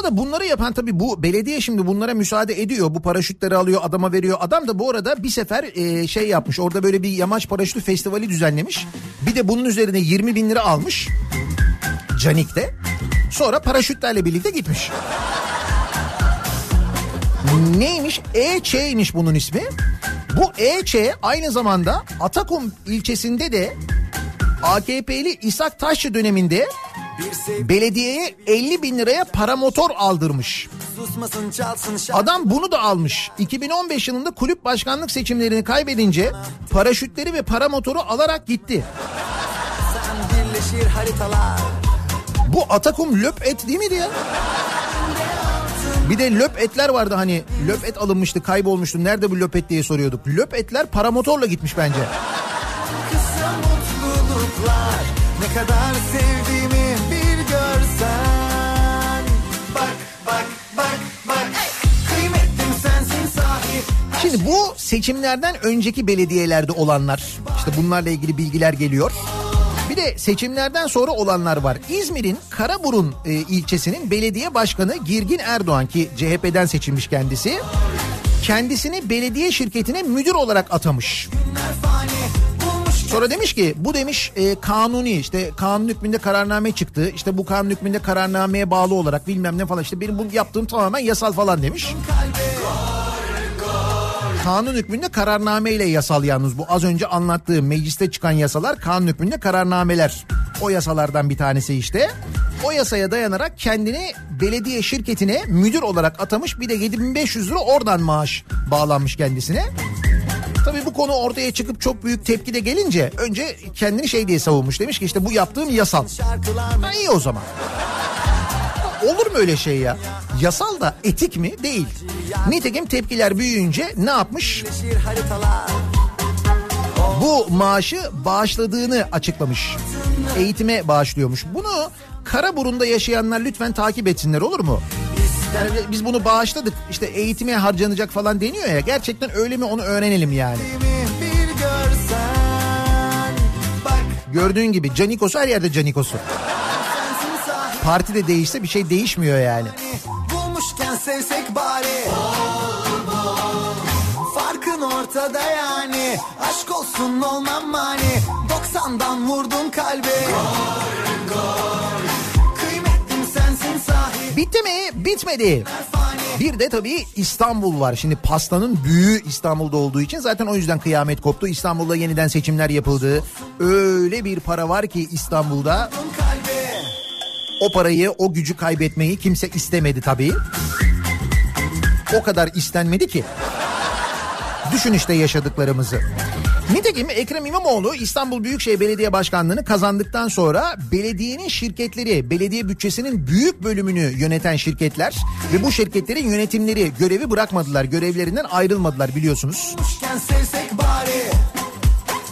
arada bunları yapan tabii bu belediye şimdi bunlara müsaade ediyor. Bu paraşütleri alıyor adama veriyor. Adam da bu arada bir sefer e, şey yapmış. Orada böyle bir yamaç paraşütü festivali düzenlemiş. Bir de bunun üzerine 20 bin lira almış. Canik'te. Sonra paraşütlerle birlikte gitmiş. Neymiş? EÇ'ymiş bunun ismi. Bu EÇ aynı zamanda Atakum ilçesinde de AKP'li İshak Taşçı döneminde belediyeye 50 bin liraya paramotor aldırmış. Adam bunu da almış. 2015 yılında kulüp başkanlık seçimlerini kaybedince paraşütleri ve paramotoru alarak gitti. Bu Atakum löp et değil miydi ya? Bir de löp etler vardı hani löp et alınmıştı kaybolmuştu. Nerede bu löp et diye soruyorduk. Löp etler paramotorla gitmiş bence. Kısa mutluluklar Ne kadar sevdiğimi Şimdi bu seçimlerden önceki belediyelerde olanlar işte bunlarla ilgili bilgiler geliyor. Bir de seçimlerden sonra olanlar var. İzmir'in Karaburun e, ilçesinin belediye başkanı Girgin Erdoğan ki CHP'den seçilmiş kendisi. Kendisini belediye şirketine müdür olarak atamış. Sonra demiş ki bu demiş e, kanuni işte kanun hükmünde kararname çıktı. İşte bu kanun hükmünde kararnameye bağlı olarak bilmem ne falan işte benim bu yaptığım tamamen yasal falan demiş. Kanun hükmünde kararnameyle yasal yalnız bu az önce anlattığım mecliste çıkan yasalar kanun hükmünde kararnameler. O yasalardan bir tanesi işte. O yasaya dayanarak kendini belediye şirketine müdür olarak atamış bir de 7500 lira oradan maaş bağlanmış kendisine. Tabii bu konu ortaya çıkıp çok büyük tepki de gelince önce kendini şey diye savunmuş. Demiş ki işte bu yaptığım yasal. Ha iyi o zaman. Olur mu öyle şey ya? Yasal da etik mi? Değil. Nitekim tepkiler büyüyünce ne yapmış? Bu maaşı bağışladığını açıklamış. Eğitime bağışlıyormuş. Bunu Karaburun'da yaşayanlar lütfen takip etsinler olur mu? Yani biz bunu bağışladık işte eğitime harcanacak falan deniyor ya gerçekten öyle mi onu öğrenelim yani. Görsen Gördüğün gibi Canikos'u her yerde Canikos'u. Parti de değişse bir şey değişmiyor yani. Bulmuşken sevsek bari Farkın ortada yani Aşk olsun olmam mani 90'dan vurdun kalbi Bitti mi? Bitmedi. Bir de tabii İstanbul var. Şimdi pastanın büyüğü İstanbul'da olduğu için zaten o yüzden kıyamet koptu. İstanbul'da yeniden seçimler yapıldı. Öyle bir para var ki İstanbul'da o parayı, o gücü kaybetmeyi kimse istemedi tabii. O kadar istenmedi ki. Düşün işte yaşadıklarımızı. Nitekim Ekrem İmamoğlu İstanbul Büyükşehir Belediye Başkanlığı'nı kazandıktan sonra belediyenin şirketleri, belediye bütçesinin büyük bölümünü yöneten şirketler ve bu şirketlerin yönetimleri görevi bırakmadılar, görevlerinden ayrılmadılar biliyorsunuz.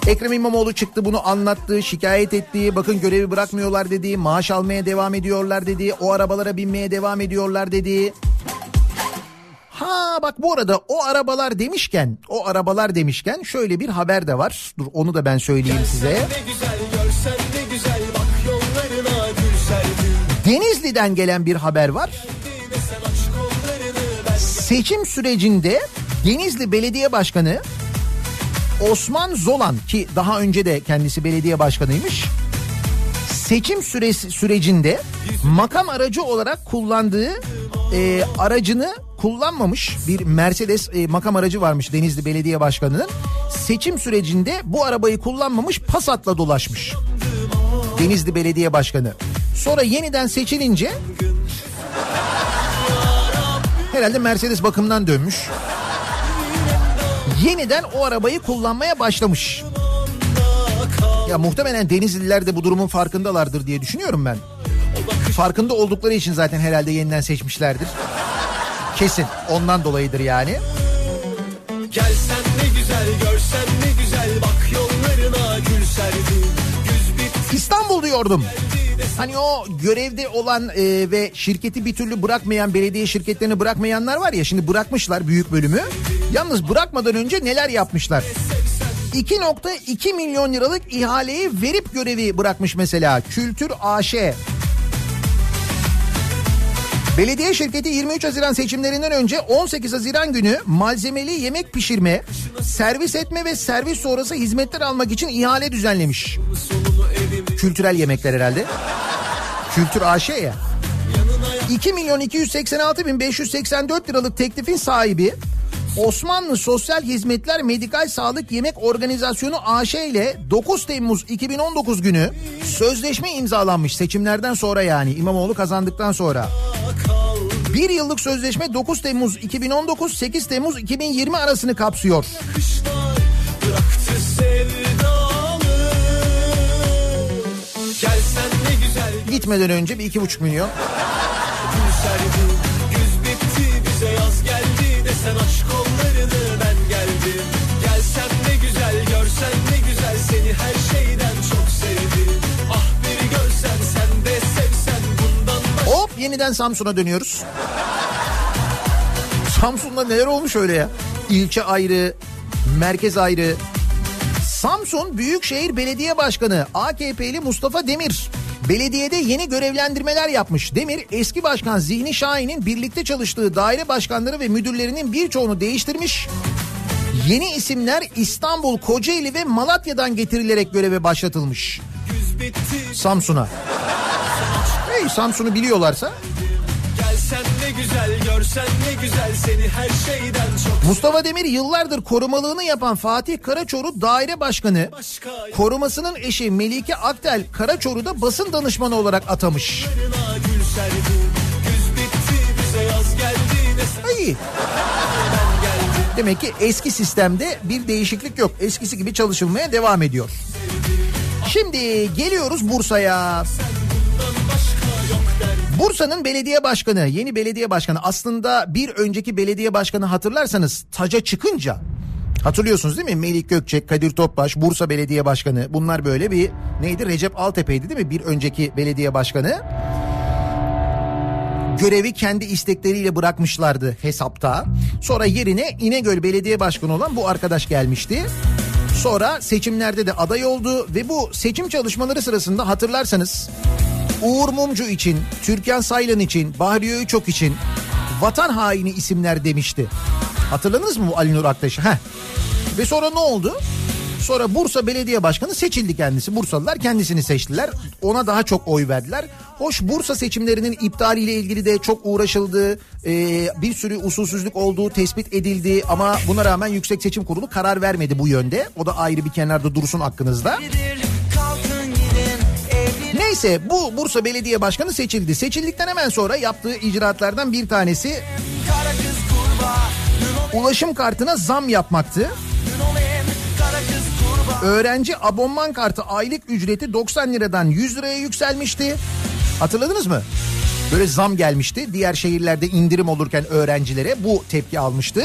Ekrem İmamoğlu çıktı bunu anlattı, şikayet etti. Bakın görevi bırakmıyorlar dedi, maaş almaya devam ediyorlar dedi, o arabalara binmeye devam ediyorlar dedi. Ha bak bu arada o arabalar demişken, o arabalar demişken şöyle bir haber de var. Dur onu da ben söyleyeyim size. Güzel güzel Denizli'den gelen bir haber var. Seçim sürecinde Denizli Belediye Başkanı Osman Zolan ki daha önce de kendisi belediye başkanıymış. Seçim süresi sürecinde makam aracı olarak kullandığı e, aracını kullanmamış bir Mercedes e, makam aracı varmış Denizli Belediye Başkanı'nın. Seçim sürecinde bu arabayı kullanmamış Passat'la dolaşmış. Denizli Belediye Başkanı. Sonra yeniden seçilince herhalde Mercedes bakımdan dönmüş. Yeniden o arabayı kullanmaya başlamış. Ya muhtemelen Denizliler de bu durumun farkındalardır diye düşünüyorum ben. Farkında oldukları için zaten herhalde yeniden seçmişlerdir. Kesin ondan dolayıdır yani. Gelsen ne güzel görsen ne güzel bak yollarına gül bitti İstanbul diyordum. Hani o görevde olan e, ve şirketi bir türlü bırakmayan belediye şirketlerini bırakmayanlar var ya şimdi bırakmışlar büyük bölümü. Yalnız bırakmadan önce neler yapmışlar? 2.2 milyon liralık ihaleyi verip görevi bırakmış mesela Kültür AŞ. Belediye şirketi 23 Haziran seçimlerinden önce 18 Haziran günü malzemeli yemek pişirme, servis etme ve servis sonrası hizmetler almak için ihale düzenlemiş. Kültürel yemekler herhalde. Kültür AŞ ya. 2 milyon 286 bin 584 liralık teklifin sahibi Osmanlı Sosyal Hizmetler Medikal Sağlık Yemek Organizasyonu AŞ ile 9 Temmuz 2019 günü sözleşme imzalanmış seçimlerden sonra yani İmamoğlu kazandıktan sonra. Bir yıllık sözleşme 9 Temmuz 2019 8 Temmuz 2020 arasını kapsıyor. Gitmeden önce bir iki buçuk milyon. gül serdim Güz bitti bize yaz geldi desen aşk yeniden Samsun'a dönüyoruz. Samsun'da neler olmuş öyle ya? İlçe ayrı, merkez ayrı. Samsun Büyükşehir Belediye Başkanı AKP'li Mustafa Demir belediyede yeni görevlendirmeler yapmış. Demir eski başkan Zihni Şahin'in birlikte çalıştığı daire başkanları ve müdürlerinin birçoğunu değiştirmiş. Yeni isimler İstanbul, Kocaeli ve Malatya'dan getirilerek göreve başlatılmış. Samsun'a. Hey Samsun'u biliyorlarsa Gelsen ne güzel görsen ne güzel seni her şeyden çok Mustafa Demir yıllardır korumalığını yapan Fatih Karaçoru daire başkanı başka korumasının eşi Melike Aktel Karaçoru da basın danışmanı olarak atamış. Ay. Demek ki eski sistemde bir değişiklik yok. Eskisi gibi çalışılmaya devam ediyor. Şimdi geliyoruz Bursa'ya. Bursa'nın belediye başkanı, yeni belediye başkanı aslında bir önceki belediye başkanı hatırlarsanız taca çıkınca hatırlıyorsunuz değil mi? Melik Gökçek, Kadir Topbaş, Bursa Belediye Başkanı bunlar böyle bir neydi? Recep Altepe'ydi değil mi? Bir önceki belediye başkanı. Görevi kendi istekleriyle bırakmışlardı hesapta. Sonra yerine İnegöl Belediye Başkanı olan bu arkadaş gelmişti. Sonra seçimlerde de aday oldu ve bu seçim çalışmaları sırasında hatırlarsanız Uğur Mumcu için, Türkan Saylan için, Bahriye Öçok için vatan haini isimler demişti. Hatırladınız mı bu Ali Nur Aktaş'ı? Heh. Ve sonra ne oldu? Sonra Bursa Belediye Başkanı seçildi kendisi. Bursalılar kendisini seçtiler. Ona daha çok oy verdiler. Hoş Bursa seçimlerinin iptaliyle ilgili de çok uğraşıldı. Ee, bir sürü usulsüzlük olduğu tespit edildi. Ama buna rağmen Yüksek Seçim Kurulu karar vermedi bu yönde. O da ayrı bir kenarda dursun hakkınızda. Neyse bu Bursa Belediye Başkanı seçildi. Seçildikten hemen sonra yaptığı icraatlardan bir tanesi ulaşım kartına zam yapmaktı. Öğrenci abonman kartı aylık ücreti 90 liradan 100 liraya yükselmişti. Hatırladınız mı? Böyle zam gelmişti. Diğer şehirlerde indirim olurken öğrencilere bu tepki almıştı.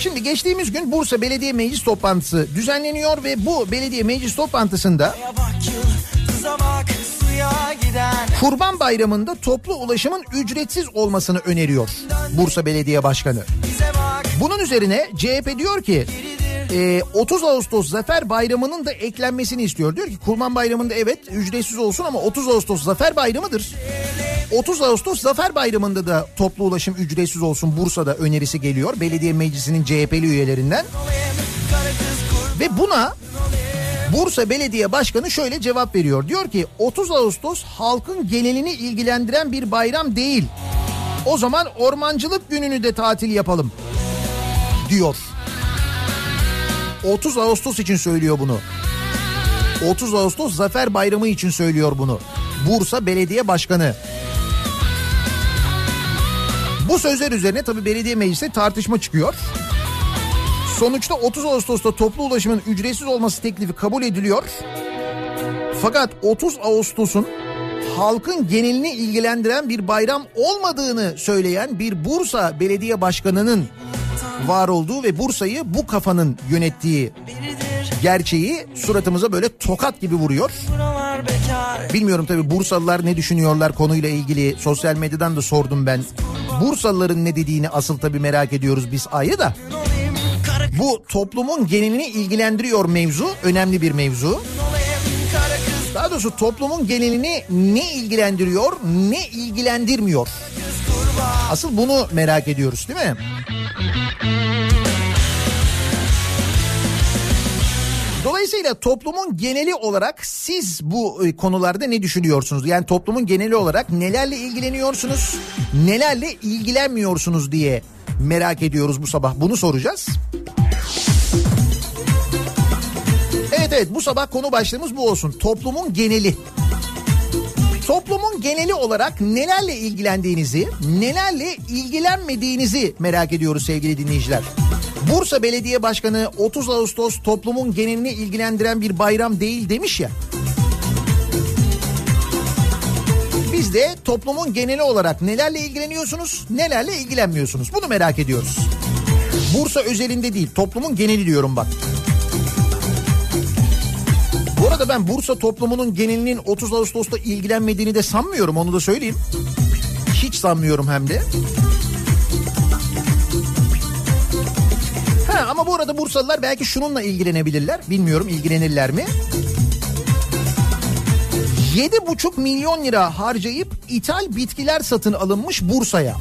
Şimdi geçtiğimiz gün Bursa Belediye Meclis toplantısı düzenleniyor ve bu belediye meclis toplantısında Kurban Bayramı'nda toplu ulaşımın ücretsiz olmasını öneriyor Bursa Belediye Başkanı. Bunun üzerine CHP diyor ki e, 30 Ağustos Zafer Bayramı'nın da eklenmesini istiyor. Diyor ki Kurban Bayramı'nda evet ücretsiz olsun ama 30 Ağustos Zafer Bayramı'dır. 30 Ağustos Zafer Bayramı'nda da toplu ulaşım ücretsiz olsun Bursa'da önerisi geliyor. Belediye Meclisi'nin CHP'li üyelerinden. Ve buna Bursa Belediye Başkanı şöyle cevap veriyor. Diyor ki 30 Ağustos halkın genelini ilgilendiren bir bayram değil. O zaman ormancılık gününü de tatil yapalım diyor. 30 Ağustos için söylüyor bunu. 30 Ağustos Zafer Bayramı için söylüyor bunu. Bursa Belediye Başkanı. Bu sözler üzerine tabi belediye mecliste tartışma çıkıyor. Sonuçta 30 Ağustos'ta toplu ulaşımın ücretsiz olması teklifi kabul ediliyor. Fakat 30 Ağustos'un halkın genelini ilgilendiren bir bayram olmadığını söyleyen bir Bursa Belediye Başkanı'nın var olduğu ve Bursa'yı bu kafanın yönettiği gerçeği suratımıza böyle tokat gibi vuruyor. Bilmiyorum tabii Bursalılar ne düşünüyorlar konuyla ilgili sosyal medyadan da sordum ben. Bursalıların ne dediğini asıl tabii merak ediyoruz biz ayrı da. Bu toplumun genelini ilgilendiriyor mevzu. Önemli bir mevzu. Daha doğrusu toplumun genelini ne ilgilendiriyor ne ilgilendirmiyor. Asıl bunu merak ediyoruz değil mi? Dolayısıyla toplumun geneli olarak siz bu e, konularda ne düşünüyorsunuz? Yani toplumun geneli olarak nelerle ilgileniyorsunuz, nelerle ilgilenmiyorsunuz diye merak ediyoruz bu sabah. Bunu soracağız. Evet evet bu sabah konu başlığımız bu olsun. Toplumun geneli. Toplumun geneli olarak nelerle ilgilendiğinizi, nelerle ilgilenmediğinizi merak ediyoruz sevgili dinleyiciler. Bursa Belediye Başkanı 30 Ağustos toplumun genelini ilgilendiren bir bayram değil demiş ya. Biz de toplumun geneli olarak nelerle ilgileniyorsunuz, nelerle ilgilenmiyorsunuz. Bunu merak ediyoruz. Bursa özelinde değil, toplumun geneli diyorum bak. Bu arada ben Bursa toplumunun genelinin 30 Ağustos'ta ilgilenmediğini de sanmıyorum onu da söyleyeyim. Hiç sanmıyorum hem de. Ha, ama bu arada Bursalılar belki şununla ilgilenebilirler. Bilmiyorum ilgilenirler mi? 7,5 milyon lira harcayıp ithal bitkiler satın alınmış Bursa'ya.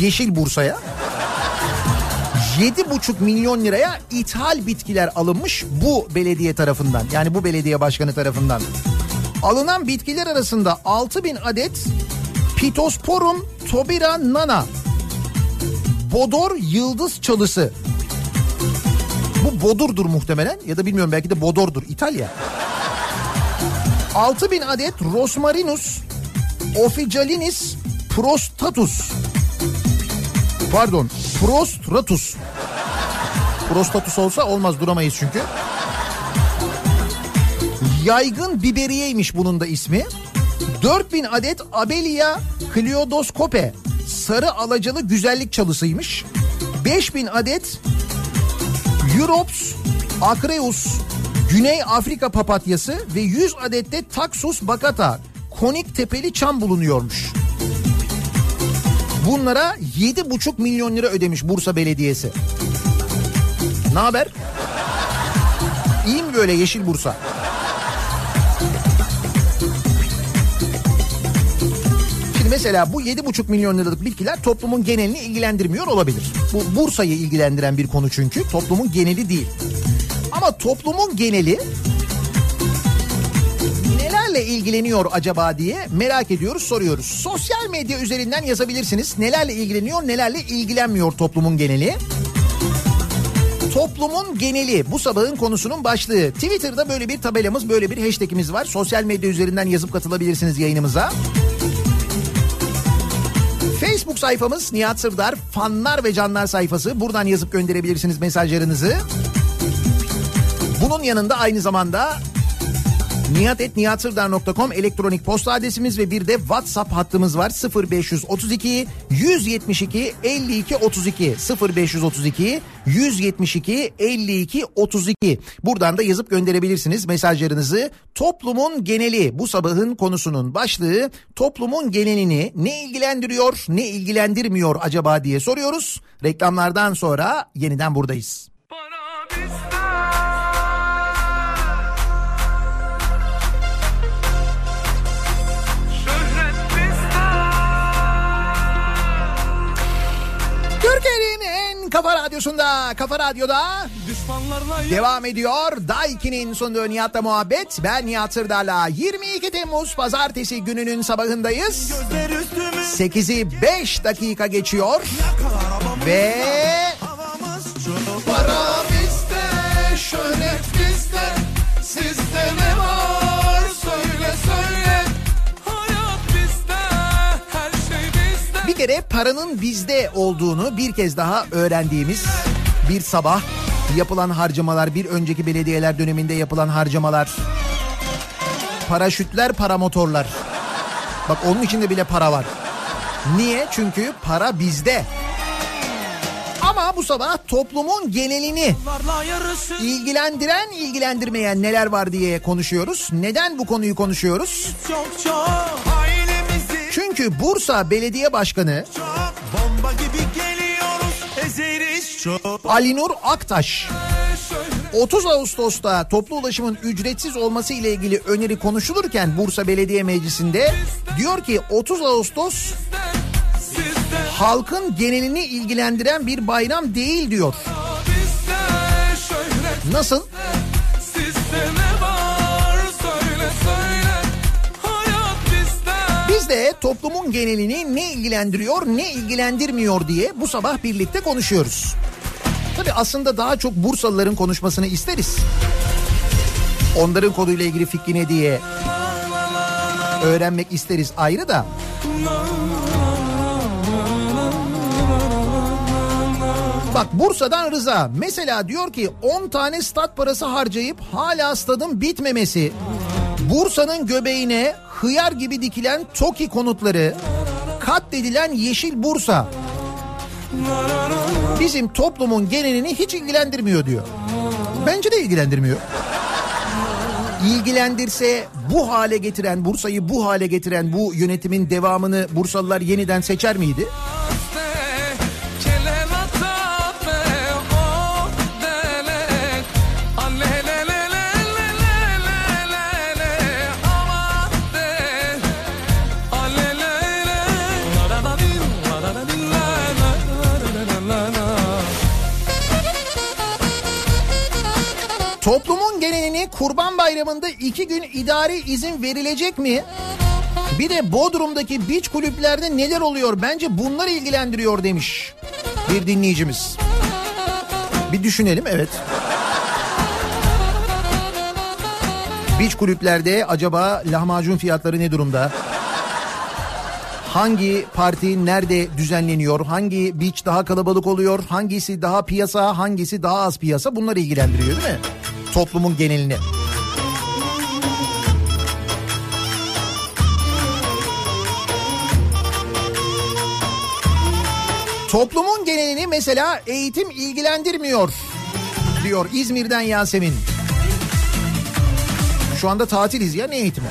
Yeşil Bursa'ya. 7,5 milyon liraya ithal bitkiler alınmış bu belediye tarafından. Yani bu belediye başkanı tarafından. Alınan bitkiler arasında 6 bin adet Pittosporum Tobira Nana. Bodor Yıldız Çalısı. Bu Bodur'dur muhtemelen ya da bilmiyorum belki de Bodor'dur İtalya. 6000 adet Rosmarinus officinalis prostatus. Pardon, prostratus. Prostatus olsa olmaz duramayız çünkü. Yaygın biberiyeymiş bunun da ismi. 4000 adet Abelia cleidoscope sarı alacalı güzellik çalısıymış. 5000 adet Europs acreus Güney Afrika papatyası ve 100 adet de Taxus baccata konik tepeli çam bulunuyormuş. Bunlara 7,5 milyon lira ödemiş Bursa Belediyesi. Ne haber? İyi mi böyle Yeşil Bursa? Şimdi mesela bu 7,5 milyon liralık bitkiler toplumun genelini ilgilendirmiyor olabilir. Bu Bursa'yı ilgilendiren bir konu çünkü toplumun geneli değil. Ama toplumun geneli nelerle ilgileniyor acaba diye merak ediyoruz soruyoruz. Sosyal medya üzerinden yazabilirsiniz. Nelerle ilgileniyor nelerle ilgilenmiyor toplumun geneli. Toplumun geneli bu sabahın konusunun başlığı. Twitter'da böyle bir tabelamız böyle bir hashtagimiz var. Sosyal medya üzerinden yazıp katılabilirsiniz yayınımıza. Facebook sayfamız Nihat Sırdar fanlar ve canlar sayfası. Buradan yazıp gönderebilirsiniz mesajlarınızı. Bunun yanında aynı zamanda nihatetnihatsırdar.com elektronik posta adresimiz ve bir de WhatsApp hattımız var. 0532 172 52 32 0532 172 52 32 buradan da yazıp gönderebilirsiniz mesajlarınızı. Toplumun geneli. Bu sabahın konusunun başlığı toplumun genelini ne ilgilendiriyor ne ilgilendirmiyor acaba diye soruyoruz. Reklamlardan sonra yeniden buradayız. Türkiye'nin kafa radyosunda, kafa radyoda devam ediyor. Daiki'nin sunduğu Nihat'la muhabbet. Ben Nihat Sırdar'la 22 Temmuz pazartesi gününün sabahındayız. gözler üstüme 8'i 5 dakika geçiyor. Ve para bizde, şöhret bizde. Sizde ne var kere paranın bizde olduğunu bir kez daha öğrendiğimiz bir sabah yapılan harcamalar, bir önceki belediyeler döneminde yapılan harcamalar, paraşütler, paramotorlar. Bak onun içinde bile para var. Niye? Çünkü para bizde. Ama bu sabah toplumun genelini ilgilendiren, ilgilendirmeyen neler var diye konuşuyoruz. Neden bu konuyu konuşuyoruz? çok çok ailemizi Çünkü Bursa Belediye Başkanı Alinur Aktaş 30 Ağustos'ta toplu ulaşımın ücretsiz olması ile ilgili öneri konuşulurken Bursa Belediye Meclisi'nde diyor ki 30 Ağustos halkın genelini ilgilendiren bir bayram değil diyor. Nasıl? sizde Biz de toplumun genelini ne ilgilendiriyor ne ilgilendirmiyor diye bu sabah birlikte konuşuyoruz. Tabii aslında daha çok Bursalıların konuşmasını isteriz. Onların konuyla ilgili fikri ne diye öğrenmek isteriz ayrı da. Bak Bursa'dan Rıza mesela diyor ki 10 tane stat parası harcayıp hala stadın bitmemesi. Bursa'nın göbeğine hıyar gibi dikilen TOKİ konutları, katledilen Yeşil Bursa. Bizim toplumun genelini hiç ilgilendirmiyor diyor. Bence de ilgilendirmiyor. İlgilendirse bu hale getiren, Bursa'yı bu hale getiren bu yönetimin devamını Bursalılar yeniden seçer miydi? Bayramı'nda iki gün idari izin verilecek mi? Bir de Bodrum'daki beach kulüplerde neler oluyor? Bence bunlar ilgilendiriyor demiş bir dinleyicimiz. Bir düşünelim evet. Beach kulüplerde acaba lahmacun fiyatları ne durumda? Hangi parti nerede düzenleniyor? Hangi beach daha kalabalık oluyor? Hangisi daha piyasa, hangisi daha az piyasa? Bunları ilgilendiriyor değil mi? Toplumun genelini. Toplumun genelini mesela eğitim ilgilendirmiyor diyor İzmir'den Yasemin. Şu anda tatiliz ya ne eğitimi?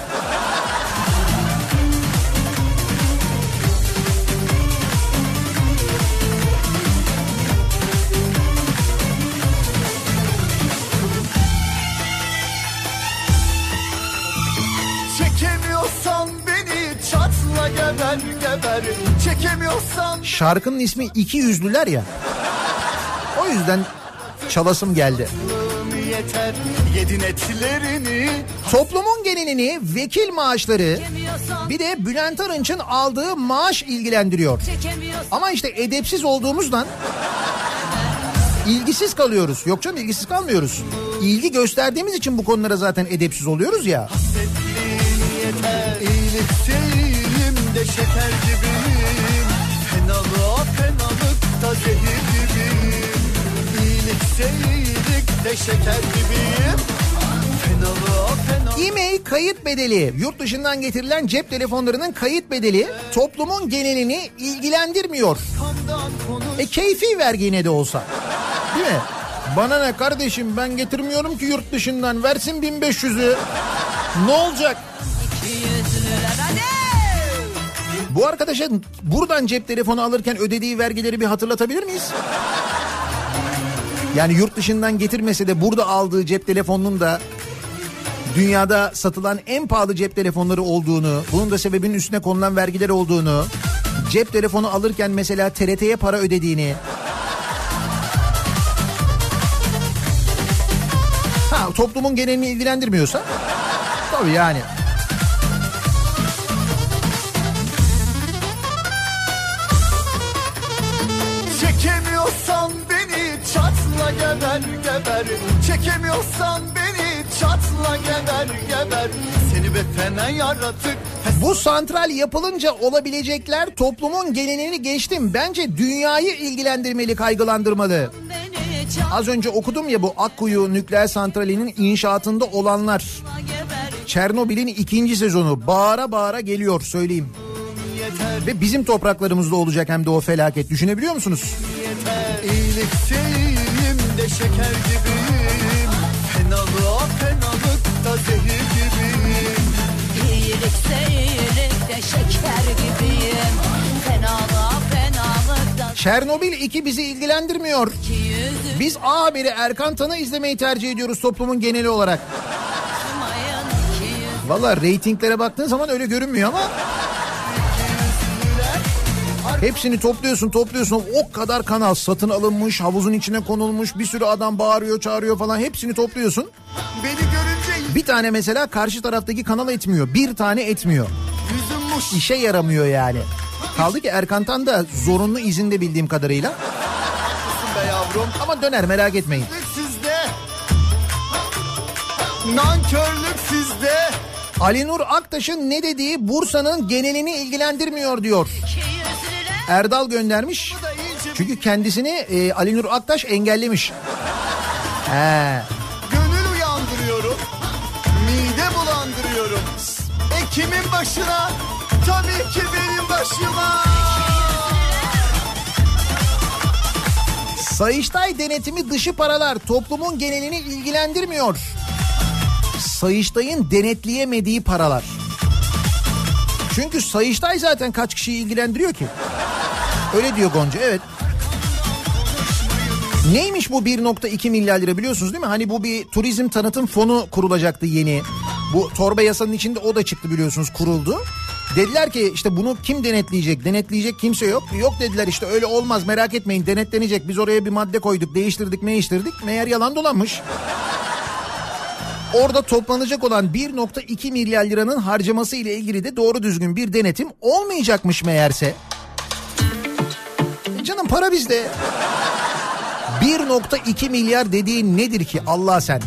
Çatla geber Çekemiyorsan Şarkının ismi İki Yüzlüler ya. O yüzden çalasım geldi. yeter Yedin etlerini Toplumun genelini vekil maaşları bir de Bülent Arınç'ın aldığı maaş ilgilendiriyor. Ama işte edepsiz olduğumuzdan ilgisiz kalıyoruz. Yok canım ilgisiz kalmıyoruz. İlgi gösterdiğimiz için bu konulara zaten edepsiz oluyoruz ya. yeter İyilikçiyim de şeker gibiyim Fenalığa fenalıkta zehir gibiyim İyilikse iyilik de şeker gibiyim Fenalığa fenalıkta kayıt bedeli, yurt dışından getirilen cep telefonlarının kayıt bedeli toplumun genelini ilgilendirmiyor. E keyfi vergi yine de olsa. Değil mi? Bana ne kardeşim ben getirmiyorum ki yurt dışından versin 1500'ü. Ne olacak? Bu arkadaşa buradan cep telefonu alırken ödediği vergileri bir hatırlatabilir miyiz? Yani yurt dışından getirmese de burada aldığı cep telefonunun da dünyada satılan en pahalı cep telefonları olduğunu, bunun da sebebinin üstüne konulan vergiler olduğunu, cep telefonu alırken mesela TRT'ye para ödediğini, ha toplumun genelini ilgilendirmiyorsa, tabii yani. Geber geber Çekemiyorsan beni çatla geber geber Seni be fena yaratık Bu santral yapılınca olabilecekler toplumun genelini geçtim. Bence dünyayı ilgilendirmeli, kaygılandırmalı. Az önce okudum ya bu Akkuyu nükleer santralinin inşaatında olanlar. Çernobil'in ikinci sezonu bağıra bağıra geliyor söyleyeyim. Ve bizim topraklarımızda olacak hem de o felaket. Düşünebiliyor musunuz? İyilikçiyim de şeker gibiyim. Fenalığa fenalıkta zehir gibiyim. İyilik de şeker gibiyim. Fenalığa fenalıkta Çernobil 2 bizi ilgilendirmiyor. Biz A haberi Erkan Tan'ı izlemeyi tercih ediyoruz toplumun geneli olarak. Valla reytinglere baktığın zaman öyle görünmüyor ama... Hepsini topluyorsun topluyorsun. O kadar kanal satın alınmış havuzun içine konulmuş bir sürü adam bağırıyor çağırıyor falan. Hepsini topluyorsun. Beni görünce Bir tane mesela karşı taraftaki kanal etmiyor. Bir tane etmiyor. İşe yaramıyor yani. Kaldı ki Erkan Tan da zorunlu izinde bildiğim kadarıyla. Be yavrum. Ama döner merak etmeyin. Sizde. Nankörlük sizde. Ali Nur Aktaş'ın ne dediği Bursa'nın genelini ilgilendirmiyor diyor. Erdal göndermiş. Çünkü kendisini e, Ali Nur Aktaş engellemiş. He. Gönül uyandırıyorum Mide bulandırıyorum E kimin başına Tabii ki benim başıma Sayıştay denetimi dışı paralar toplumun genelini ilgilendirmiyor. Sayıştay'ın denetleyemediği paralar. Çünkü Sayıştay zaten kaç kişiyi ilgilendiriyor ki? Öyle diyor Gonca evet. Neymiş bu 1.2 milyar lira biliyorsunuz değil mi? Hani bu bir turizm tanıtım fonu kurulacaktı yeni. Bu torba yasanın içinde o da çıktı biliyorsunuz kuruldu. Dediler ki işte bunu kim denetleyecek? Denetleyecek kimse yok. Yok dediler işte öyle olmaz merak etmeyin denetlenecek. Biz oraya bir madde koyduk değiştirdik değiştirdik. Meğer yalan dolanmış. Orada toplanacak olan 1.2 milyar liranın harcaması ile ilgili de doğru düzgün bir denetim olmayacakmış meğerse. Canım para bizde. 1.2 milyar dediğin nedir ki Allah sen?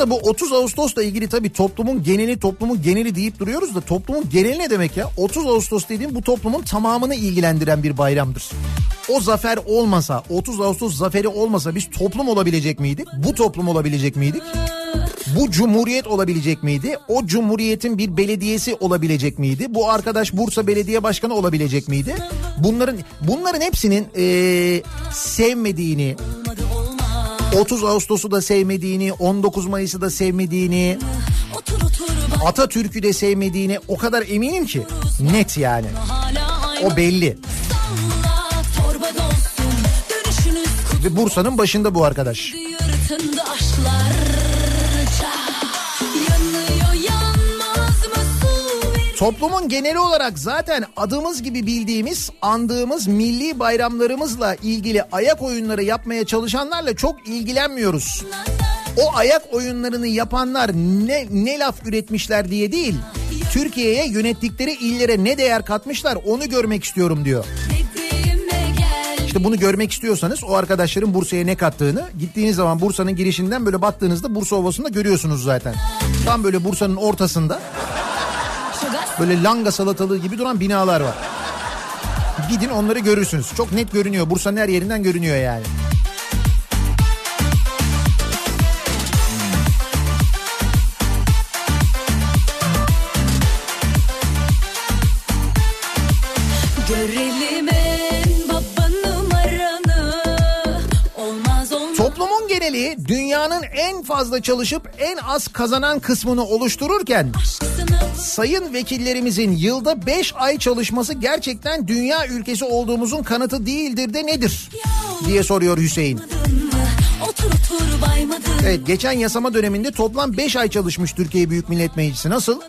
Arada bu 30 Ağustos'la ilgili tabii toplumun geneli toplumun geneli deyip duruyoruz da toplumun geneli ne demek ya? 30 Ağustos dediğim bu toplumun tamamını ilgilendiren bir bayramdır. O zafer olmasa 30 Ağustos zaferi olmasa biz toplum olabilecek miydik? Bu toplum olabilecek miydik? Bu cumhuriyet olabilecek miydi? O cumhuriyetin bir belediyesi olabilecek miydi? Bu arkadaş Bursa Belediye Başkanı olabilecek miydi? Bunların bunların hepsinin eee, sevmediğini, 30 Ağustos'u da sevmediğini, 19 Mayıs'ı da sevmediğini, Atatürk'ü de sevmediğini o kadar eminim ki. Net yani. O belli. Ve Bursa'nın başında bu arkadaş. yırtındı aşklarca Toplumun geneli olarak zaten adımız gibi bildiğimiz, andığımız milli bayramlarımızla ilgili ayak oyunları yapmaya çalışanlarla çok ilgilenmiyoruz. O ayak oyunlarını yapanlar ne, ne laf üretmişler diye değil, Türkiye'ye yönettikleri illere ne değer katmışlar onu görmek istiyorum diyor. İşte bunu görmek istiyorsanız o arkadaşların Bursa'ya ne kattığını gittiğiniz zaman Bursa'nın girişinden böyle baktığınızda Bursa Ovası'nda görüyorsunuz zaten. Tam böyle Bursa'nın ortasında böyle langa salatalığı gibi duran binalar var. Gidin onları görürsünüz. Çok net görünüyor. Bursa'nın her yerinden görünüyor yani. Görelim Geneli dünyanın en fazla çalışıp en az kazanan kısmını oluştururken sayın vekillerimizin yılda 5 ay çalışması gerçekten dünya ülkesi olduğumuzun kanıtı değildir de nedir? diye soruyor Hüseyin. Evet geçen yasama döneminde toplam 5 ay çalışmış Türkiye Büyük Millet Meclisi. Nasıl?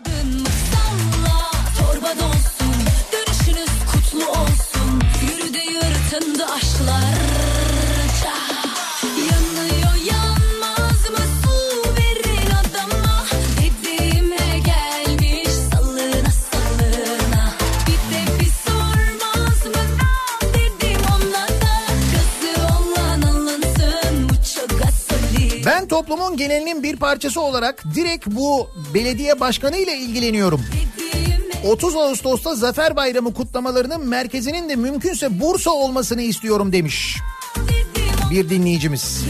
Toplumun genelinin bir parçası olarak direkt bu belediye başkanı ile ilgileniyorum. Dediğime 30 Ağustos'ta Zafer Bayramı kutlamalarının merkezinin de mümkünse Bursa olmasını istiyorum demiş bir dinleyicimiz.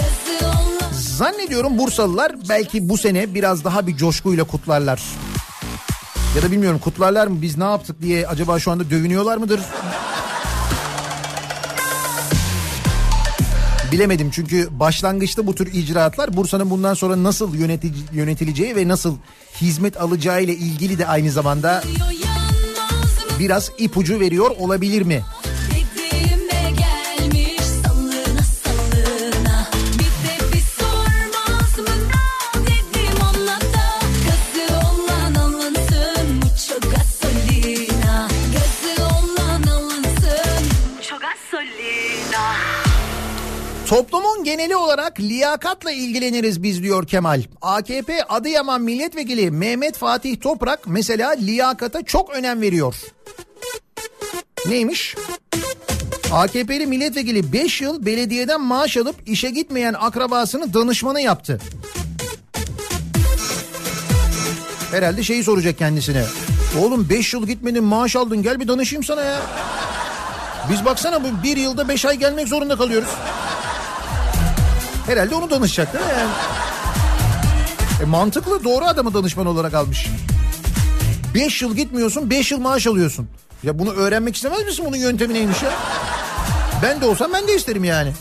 Zannediyorum Bursalılar belki bu sene biraz daha bir coşkuyla kutlarlar. Ya da bilmiyorum kutlarlar mı biz ne yaptık diye acaba şu anda dövünüyorlar mıdır? Bilemedim çünkü başlangıçta bu tür icraatlar Bursa'nın bundan sonra nasıl yönetici, yönetileceği ve nasıl hizmet alacağı ile ilgili de aynı zamanda biraz ipucu veriyor olabilir mi? Toplumun geneli olarak liyakatla ilgileniriz biz diyor Kemal. AKP Adıyaman Milletvekili Mehmet Fatih Toprak mesela liyakata çok önem veriyor. Neymiş? AKP'li milletvekili 5 yıl belediyeden maaş alıp işe gitmeyen akrabasını danışmanı yaptı. Herhalde şeyi soracak kendisine. Oğlum 5 yıl gitmedin maaş aldın gel bir danışayım sana ya. Biz baksana bu bir yılda 5 ay gelmek zorunda kalıyoruz. Herhalde onu danışacak değil mi yani? E mantıklı doğru adamı danışman olarak almış. 5 yıl gitmiyorsun 5 yıl maaş alıyorsun. Ya bunu öğrenmek istemez misin bunun yöntemi neymiş ya? Ben de olsam ben de isterim yani.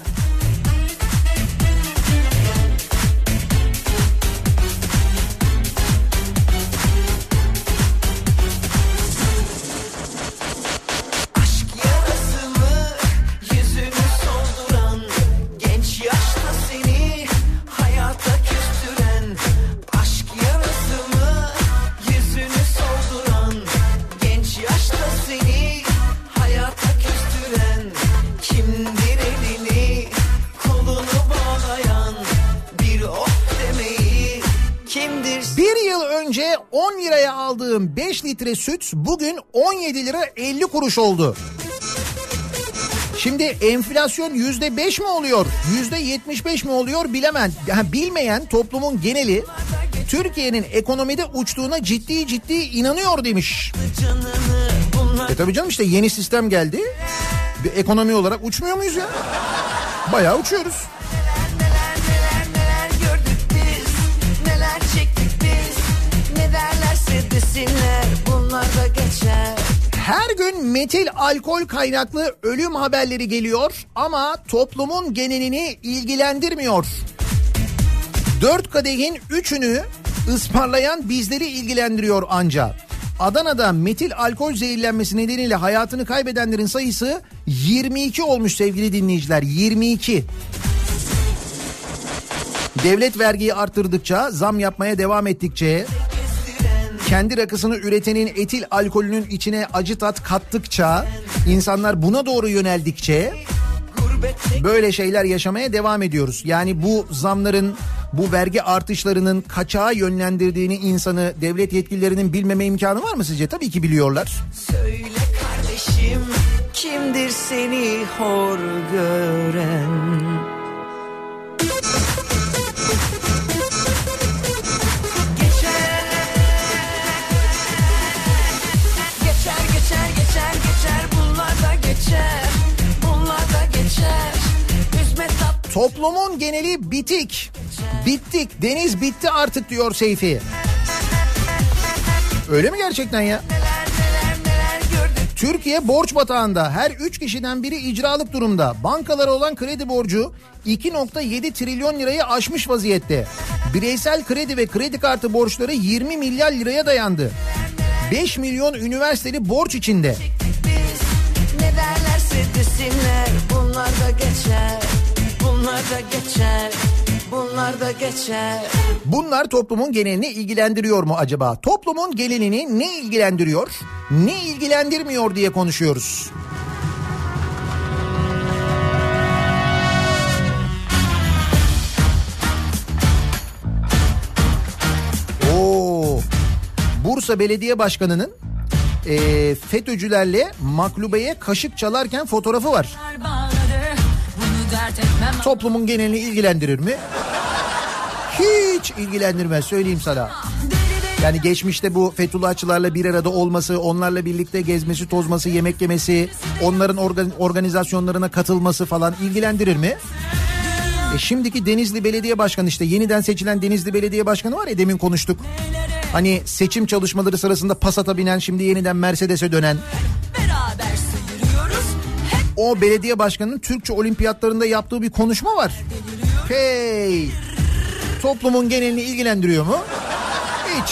Dün de 10 liraya aldığım 5 litre süt bugün 17 lira 50 kuruş oldu. Şimdi enflasyon yüzde beş mi oluyor? Yüzde yetmiş beş mi oluyor bilemem. Yani bilmeyen toplumun geneli Türkiye'nin ekonomide uçtuğuna ciddi ciddi inanıyor demiş. E tabii canım işte yeni sistem geldi. Bir ekonomi olarak uçmuyor muyuz ya? Bayağı uçuyoruz. Desinler Bunlar da geçer Her gün metil alkol kaynaklı ölüm haberleri geliyor ama toplumun genelini ilgilendirmiyor. Dört kadehin üçünü ısmarlayan bizleri ilgilendiriyor anca. Adana'da metil alkol zehirlenmesi nedeniyle hayatını kaybedenlerin sayısı 22 olmuş sevgili dinleyiciler 22. Devlet vergiyi arttırdıkça, zam yapmaya devam ettikçe, kendi rakısını üretenin etil alkolünün içine acı tat kattıkça, insanlar buna doğru yöneldikçe böyle şeyler yaşamaya devam ediyoruz. Yani bu zamların, bu vergi artışlarının kaçağa yönlendirdiğini insanı devlet yetkililerinin bilmeme imkanı var mı sizce? Tabii ki biliyorlar. Söyle kardeşim Kimdir seni hor gören Toplumun geneli bitik. Bittik. Deniz bitti artık diyor Seyfi. Öyle mi gerçekten ya? Türkiye borç batağında her 3 kişiden biri icralık durumda. Bankalara olan kredi borcu 2.7 trilyon lirayı aşmış vaziyette. Bireysel kredi ve kredi kartı borçları 20 milyar liraya dayandı. 5 milyon üniversiteli borç içinde. biz Ne derlerse desinler Bunlar da geçer Bunlar da geçer Bunlar da geçer Bunlar toplumun genelini ilgilendiriyor mu acaba? Toplumun genelini ne ilgilendiriyor, ne ilgilendirmiyor diye konuşuyoruz. Oo. Bursa Belediye Başkanı'nın eee, FETÖ'cülerle maklubeye kaşık çalarken fotoğrafı var. bağladı. Toplumun genelini ilgilendirir mi? Hiç ilgilendirmez söyleyeyim sana. Yani geçmişte bu Fethullahçılarla bir arada olması, onlarla birlikte gezmesi, tozması, yemek yemesi, onların organ- organizasyonlarına katılması falan ilgilendirir mi? E şimdiki Denizli Belediye Başkanı işte yeniden seçilen Denizli Belediye Başkanı var ya demin konuştuk. Hani seçim çalışmaları sırasında Passat'a binen şimdi yeniden Mercedes'e dönen. O belediye başkanının Türkçe olimpiyatlarında yaptığı bir konuşma var. Hey! Toplumun genelini ilgilendiriyor mu? Hiç.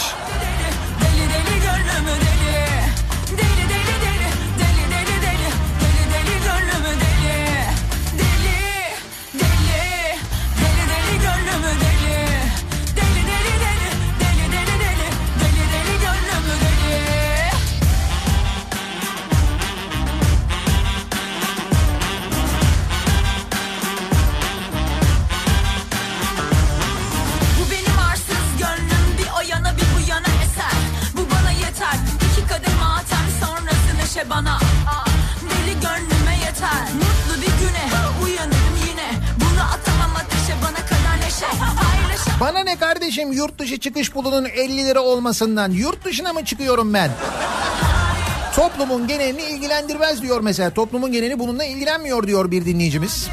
Kardeşim yurt dışı çıkış pulunun 50 lira olmasından yurt dışına mı çıkıyorum ben? Toplumun genelini ilgilendirmez diyor mesela. Toplumun geneli bununla ilgilenmiyor diyor bir dinleyicimiz.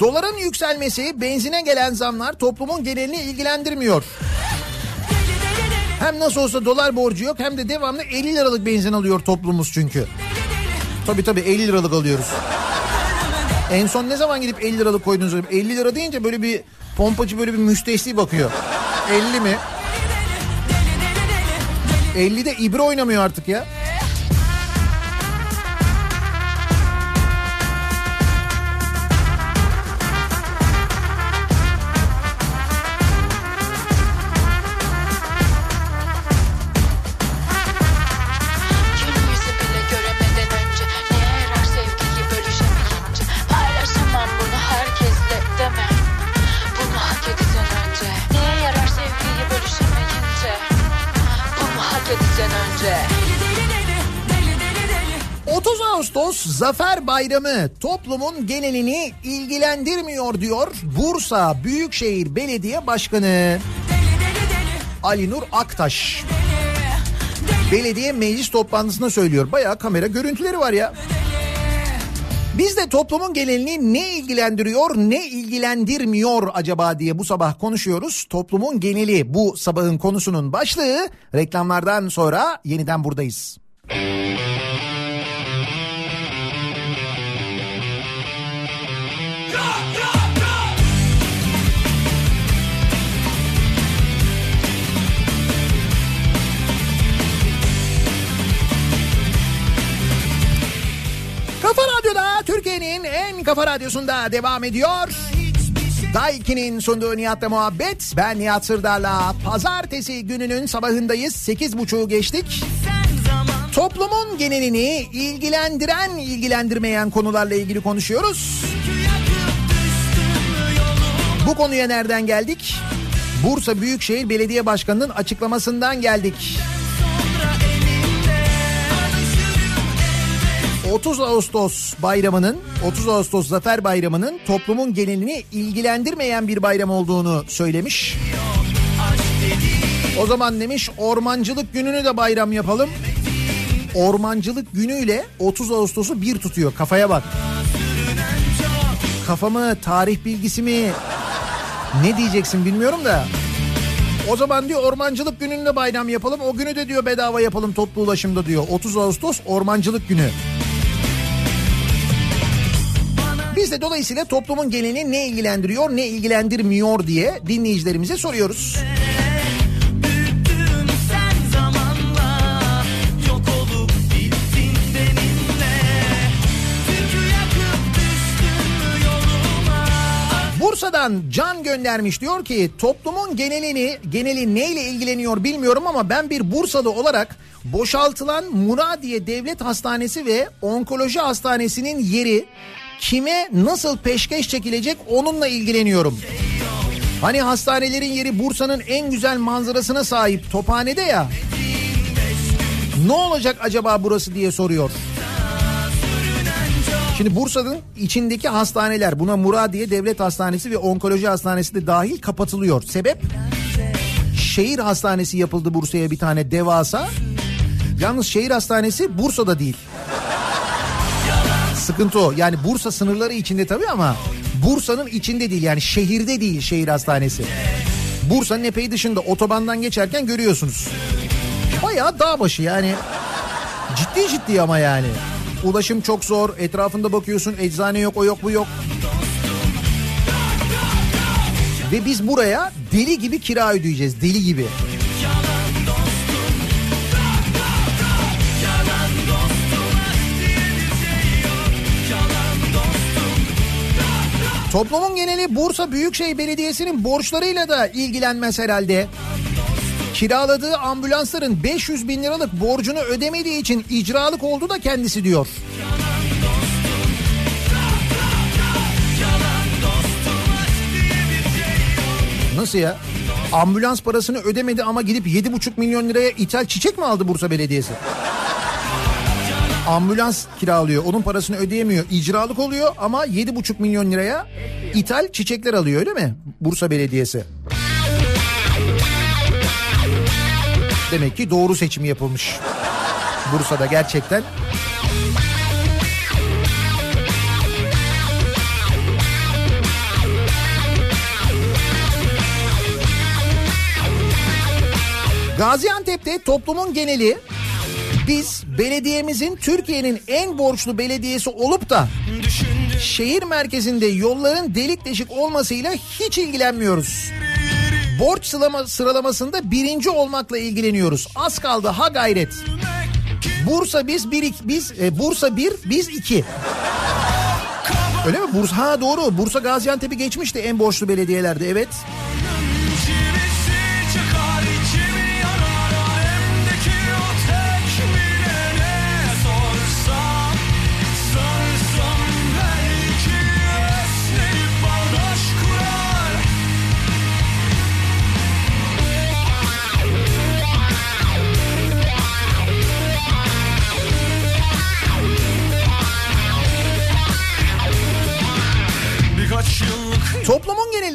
Doların yükselmesi, benzine gelen zamlar toplumun genelini ilgilendirmiyor. Hem nasıl olsa dolar borcu yok hem de devamlı 50 liralık benzin alıyor toplumumuz çünkü. Tabii tabii 50 liralık alıyoruz. En son ne zaman gidip 50 liralık koydunuz? 50 lira deyince böyle bir pompacı böyle bir müstehsi bakıyor. 50 mi? 50'de ibre oynamıyor artık ya. Ağustos Zafer Bayramı toplumun genelini ilgilendirmiyor diyor Bursa Büyükşehir Belediye Başkanı Deli deli deli Ali Nur Aktaş. Belediye meclis toplantısında söylüyor. Bayağı kamera görüntüleri var ya. Biz de toplumun genelini ne ilgilendiriyor, ne ilgilendirmiyor acaba diye bu sabah konuşuyoruz. Toplumun geneli bu sabahın konusunun başlığı. Reklamlardan sonra yeniden buradayız. Kafa radyosunda devam ediyor. Daiki'nin sunduğu Nihat'la muhabbet. Ben Nihat Sırdar'la pazartesi gününün sabahındayız. 8.30'u geçtik. Toplumun genelini ilgilendiren, ilgilendirmeyen konularla ilgili konuşuyoruz. Bu konuya nereden geldik? Bursa Büyükşehir Belediye Başkanı'nın açıklamasından geldik. 30 Ağustos bayramının 30 Ağustos Zafer Bayramı'nın toplumun genelini ilgilendirmeyen bir bayram olduğunu söylemiş. O zaman demiş ormancılık gününü de bayram yapalım. Ormancılık günüyle 30 Ağustos'u bir tutuyor kafaya bak. Kafamı tarih bilgisi mi ne diyeceksin bilmiyorum da. O zaman diyor ormancılık gününü de bayram yapalım. O günü de diyor bedava yapalım toplu ulaşımda diyor. 30 Ağustos ormancılık günü. Biz de dolayısıyla toplumun genelini ne ilgilendiriyor ne ilgilendirmiyor diye dinleyicilerimize soruyoruz. Bursa'dan Can göndermiş diyor ki toplumun genelini geneli neyle ilgileniyor bilmiyorum ama ben bir Bursalı olarak boşaltılan Muradiye Devlet Hastanesi ve Onkoloji Hastanesi'nin yeri kime nasıl peşkeş çekilecek onunla ilgileniyorum. Hani hastanelerin yeri Bursa'nın en güzel manzarasına sahip Tophane'de ya. Ne olacak acaba burası diye soruyor. Şimdi Bursa'nın içindeki hastaneler buna Muradiye Devlet Hastanesi ve Onkoloji Hastanesi de dahil kapatılıyor. Sebep? Şehir hastanesi yapıldı Bursa'ya bir tane devasa. Yalnız şehir hastanesi Bursa'da değil. Sıkıntı o. Yani Bursa sınırları içinde tabii ama Bursa'nın içinde değil yani şehirde değil şehir hastanesi. Bursa'nın epey dışında otobandan geçerken görüyorsunuz. Bayağı dağ başı yani. Ciddi ciddi ama yani. Ulaşım çok zor. Etrafında bakıyorsun eczane yok o yok bu yok. Ve biz buraya deli gibi kira ödeyeceğiz. Deli gibi. Toplumun geneli Bursa Büyükşehir Belediyesi'nin borçlarıyla da ilgilenmez herhalde. Kiraladığı ambulansların 500 bin liralık borcunu ödemediği için icralık oldu da kendisi diyor. Nasıl ya? Ambulans parasını ödemedi ama gidip 7,5 milyon liraya ithal çiçek mi aldı Bursa Belediyesi? Ambulans kiralıyor. Onun parasını ödeyemiyor. İcralık oluyor ama 7,5 milyon liraya ithal çiçekler alıyor öyle mi? Bursa Belediyesi. Demek ki doğru seçim yapılmış. Bursa'da gerçekten. Gaziantep'te toplumun geneli biz belediyemizin Türkiye'nin en borçlu belediyesi olup da şehir merkezinde yolların delik deşik olmasıyla hiç ilgilenmiyoruz. Borç sıralama, sıralamasında birinci olmakla ilgileniyoruz. Az kaldı ha gayret. Bursa biz bir biz e, Bursa bir biz iki. Öyle mi? Bursa ha doğru. Bursa Gaziantep'i geçmişti en borçlu belediyelerde evet.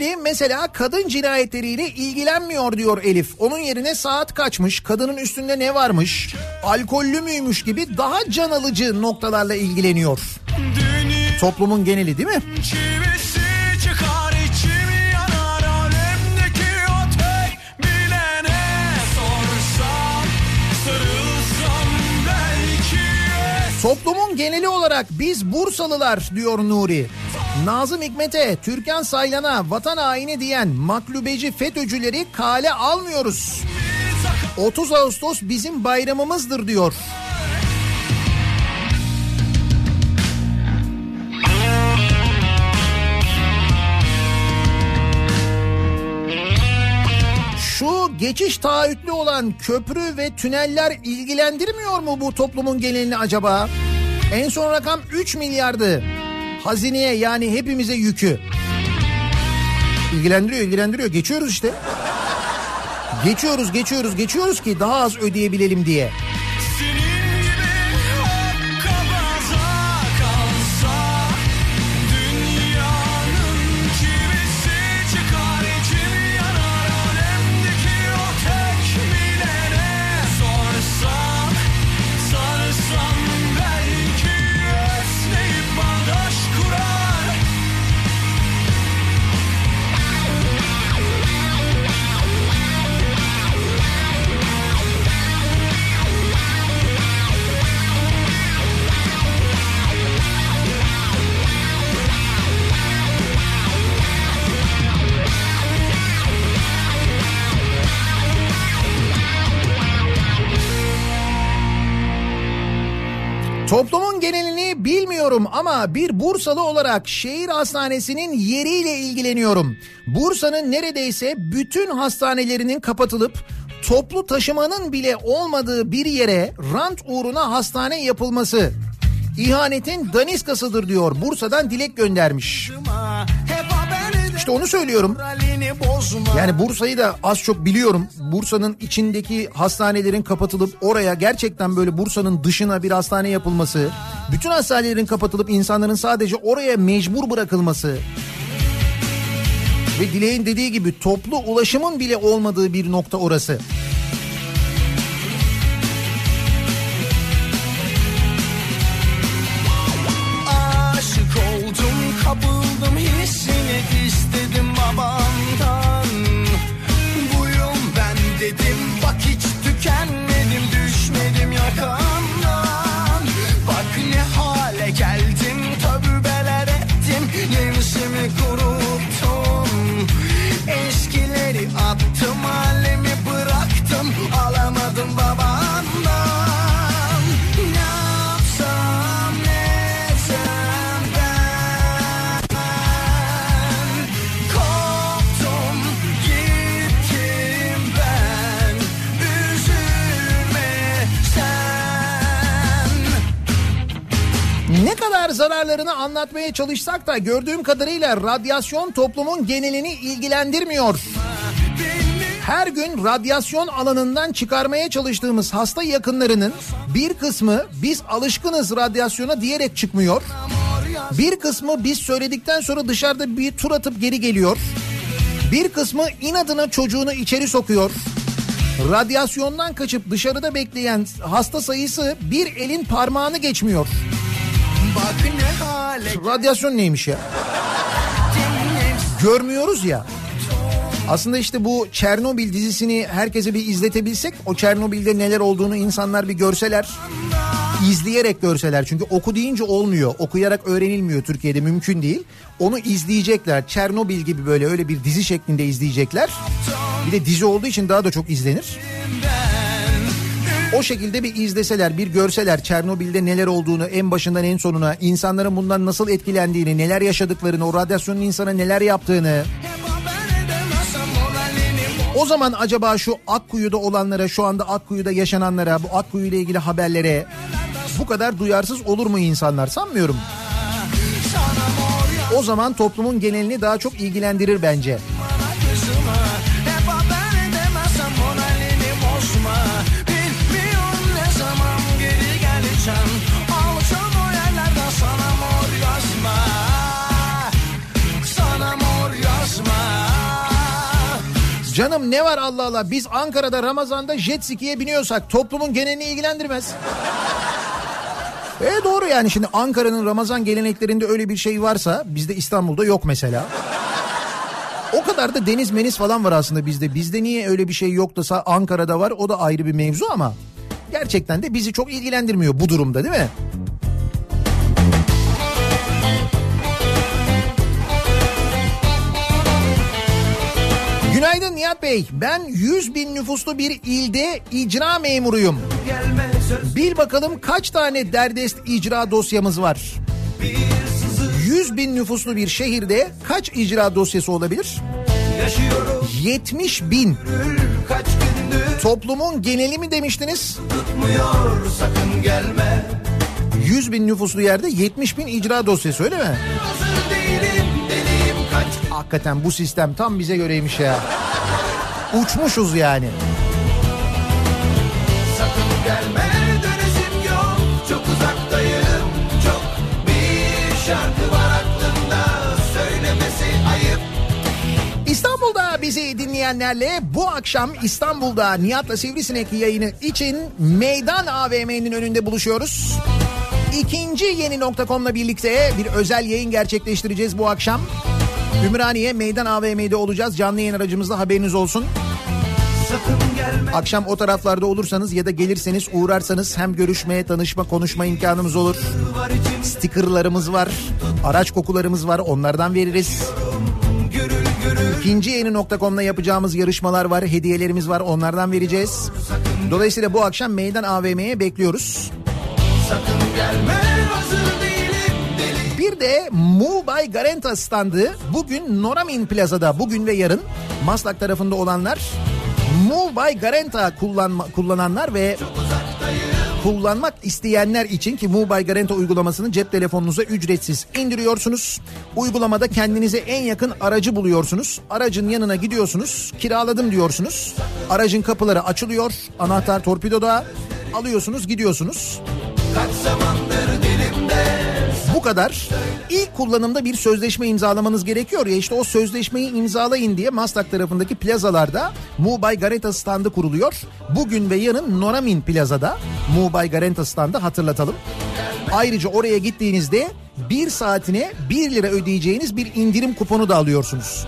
Mesela kadın cinayetleriyle ilgilenmiyor diyor Elif. Onun yerine saat kaçmış, kadının üstünde ne varmış, alkollü müymüş gibi daha can alıcı noktalarla ilgileniyor. Toplumun geneli değil mi? Çıkar yanar sorsam Toplumun geneli olarak biz Bursalılar diyor Nuri. Nazım Hikmet'e, Türkan Saylan'a, vatan haini diyen maklubeci FETÖ'cüleri kale almıyoruz. 30 Ağustos bizim bayramımızdır diyor. Şu geçiş taahhütlü olan köprü ve tüneller ilgilendirmiyor mu bu toplumun genelini acaba? En son rakam 3 milyardı. Hazineye yani hepimize yükü. İlgilendiriyor, ilgilendiriyor. Geçiyoruz işte. Geçiyoruz, geçiyoruz, geçiyoruz ki daha az ödeyebilelim diye. Toplumun genelini bilmiyorum ama bir Bursalı olarak şehir hastanesinin yeriyle ilgileniyorum. Bursa'nın neredeyse bütün hastanelerinin kapatılıp toplu taşımanın bile olmadığı bir yere rant uğruna hastane yapılması ihanetin daniskasıdır diyor. Bursa'dan dilek göndermiş. hep İşte onu söylüyorum. Yani Bursa'yı da az çok biliyorum. Bursa'nın içindeki hastanelerin kapatılıp oraya gerçekten böyle Bursa'nın dışına bir hastane yapılması, bütün hastanelerin kapatılıp insanların sadece oraya mecbur bırakılması ve Dilek'in dediği gibi toplu ulaşımın bile olmadığı bir nokta orası. Zararlarını anlatmaya çalışsak da gördüğüm kadarıyla radyasyon toplumun genelini ilgilendirmiyor. Her gün radyasyon alanından çıkarmaya çalıştığımız hasta yakınlarının bir kısmı biz alışkınız radyasyona diyerek çıkmıyor. Bir kısmı biz söyledikten sonra dışarıda bir tur atıp geri geliyor. Bir kısmı inadına çocuğunu içeri sokuyor. Radyasyondan kaçıp dışarıda bekleyen hasta sayısı bir elin parmağını geçmiyor. Hale Radyasyon neymiş ya? Görmüyoruz ya. Aslında işte bu Çernobil dizisini herkese bir izletebilsek o Çernobil'de neler olduğunu insanlar bir görseler izleyerek görseler çünkü oku deyince olmuyor okuyarak öğrenilmiyor Türkiye'de mümkün değil onu izleyecekler Çernobil gibi böyle öyle bir dizi şeklinde izleyecekler bir de dizi olduğu için daha da çok izlenir o şekilde bir izleseler, bir görseler Çernobil'de neler olduğunu en başından en sonuna, insanların bundan nasıl etkilendiğini, neler yaşadıklarını, o radyasyonun insana neler yaptığını. O zaman acaba şu Akkuyu'da olanlara, şu anda Akkuyu'da yaşananlara, bu Akkuyu ile ilgili haberlere bu kadar duyarsız olur mu insanlar? Sanmıyorum. O zaman toplumun genelini daha çok ilgilendirir bence. Canım ne var Allah Allah biz Ankara'da Ramazan'da jet ski'ye biniyorsak toplumun genelini ilgilendirmez. E doğru yani şimdi Ankara'nın Ramazan geleneklerinde öyle bir şey varsa bizde İstanbul'da yok mesela. O kadar da deniz meniz falan var aslında bizde. Bizde niye öyle bir şey yok da Ankara'da var o da ayrı bir mevzu ama gerçekten de bizi çok ilgilendirmiyor bu durumda değil mi? Nihat Bey. Ben 100 bin nüfuslu bir ilde icra memuruyum. Bil bakalım kaç tane derdest icra dosyamız var? 100 bin nüfuslu bir şehirde kaç icra dosyası olabilir? 70 bin. Toplumun geneli mi demiştiniz? sakın gelme 100 bin nüfuslu yerde 70 bin icra dosyası öyle mi? Değilim deliyim Hakikaten bu sistem tam bize göreymiş ya. Uçmuşuz yani. sakın gelme dönüşüm yok Çok uzaktayım çok Bir şarkı var aklımda söylemesi ayıp İstanbul'da bizi dinleyenlerle bu akşam İstanbul'da Nihat'la Sivrisinek yayını için Meydan AVM'nin önünde buluşuyoruz. İkinci yeni nokta.com'la birlikte bir özel yayın gerçekleştireceğiz bu akşam. Ümraniye Meydan AVM'de olacağız. Canlı yayın aracımızda haberiniz olsun. Akşam o taraflarda olursanız ya da gelirseniz uğrarsanız hem görüşmeye, tanışma, konuşma imkanımız olur. Stickerlarımız var, araç kokularımız var onlardan veririz. İkinci yeni nokta.com'la yapacağımız yarışmalar var, hediyelerimiz var onlardan vereceğiz. Dolayısıyla bu akşam Meydan AVM'ye bekliyoruz. Sakın gelme hazır Bir de by Garanta standı bugün Noramin Plaza'da bugün ve yarın Maslak tarafında olanlar by Garanta kullanma, kullananlar ve kullanmak isteyenler için ki by Garanta uygulamasını cep telefonunuza ücretsiz indiriyorsunuz. Uygulamada kendinize en yakın aracı buluyorsunuz. Aracın yanına gidiyorsunuz, kiraladım diyorsunuz. Aracın kapıları açılıyor, anahtar torpidoda alıyorsunuz, gidiyorsunuz. Kaç zamandır kadar. İlk kullanımda bir sözleşme imzalamanız gerekiyor ya işte o sözleşmeyi imzalayın diye Maslak tarafındaki plazalarda Mubay Garanta standı kuruluyor. Bugün ve yarın Noramin Plaza'da Mubay Garanta standı hatırlatalım. Ayrıca oraya gittiğinizde bir saatine 1 lira ödeyeceğiniz bir indirim kuponu da alıyorsunuz.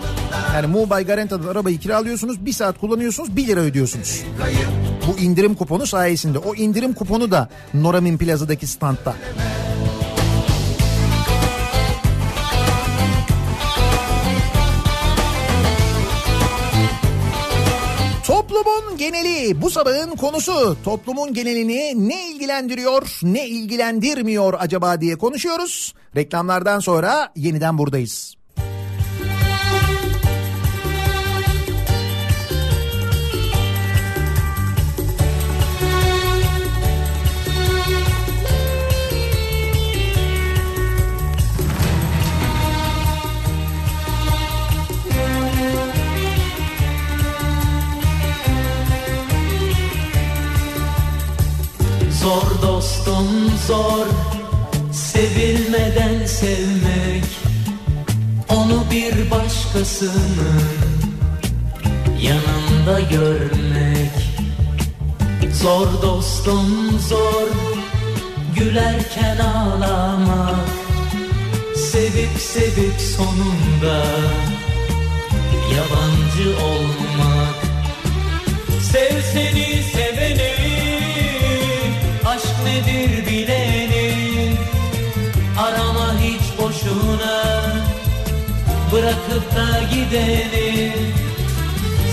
Yani Mubay Garanta'da arabayı kiralıyorsunuz, bir saat kullanıyorsunuz, 1 lira ödüyorsunuz. Bu indirim kuponu sayesinde. O indirim kuponu da Noramin Plaza'daki standta. Toplumun geneli bu sabahın konusu. Toplumun genelini ne ilgilendiriyor, ne ilgilendirmiyor acaba diye konuşuyoruz. Reklamlardan sonra yeniden buradayız. Zor dostum zor. Sevilmeden sevmek Onu bir başkasının Yanında görmek. Zor dostum zor. Gülerken ağlamak Sevip sevip sonunda Yabancı olmak. Sev seni seveni nedir bileni Arama hiç boşuna Bırakıp da gideni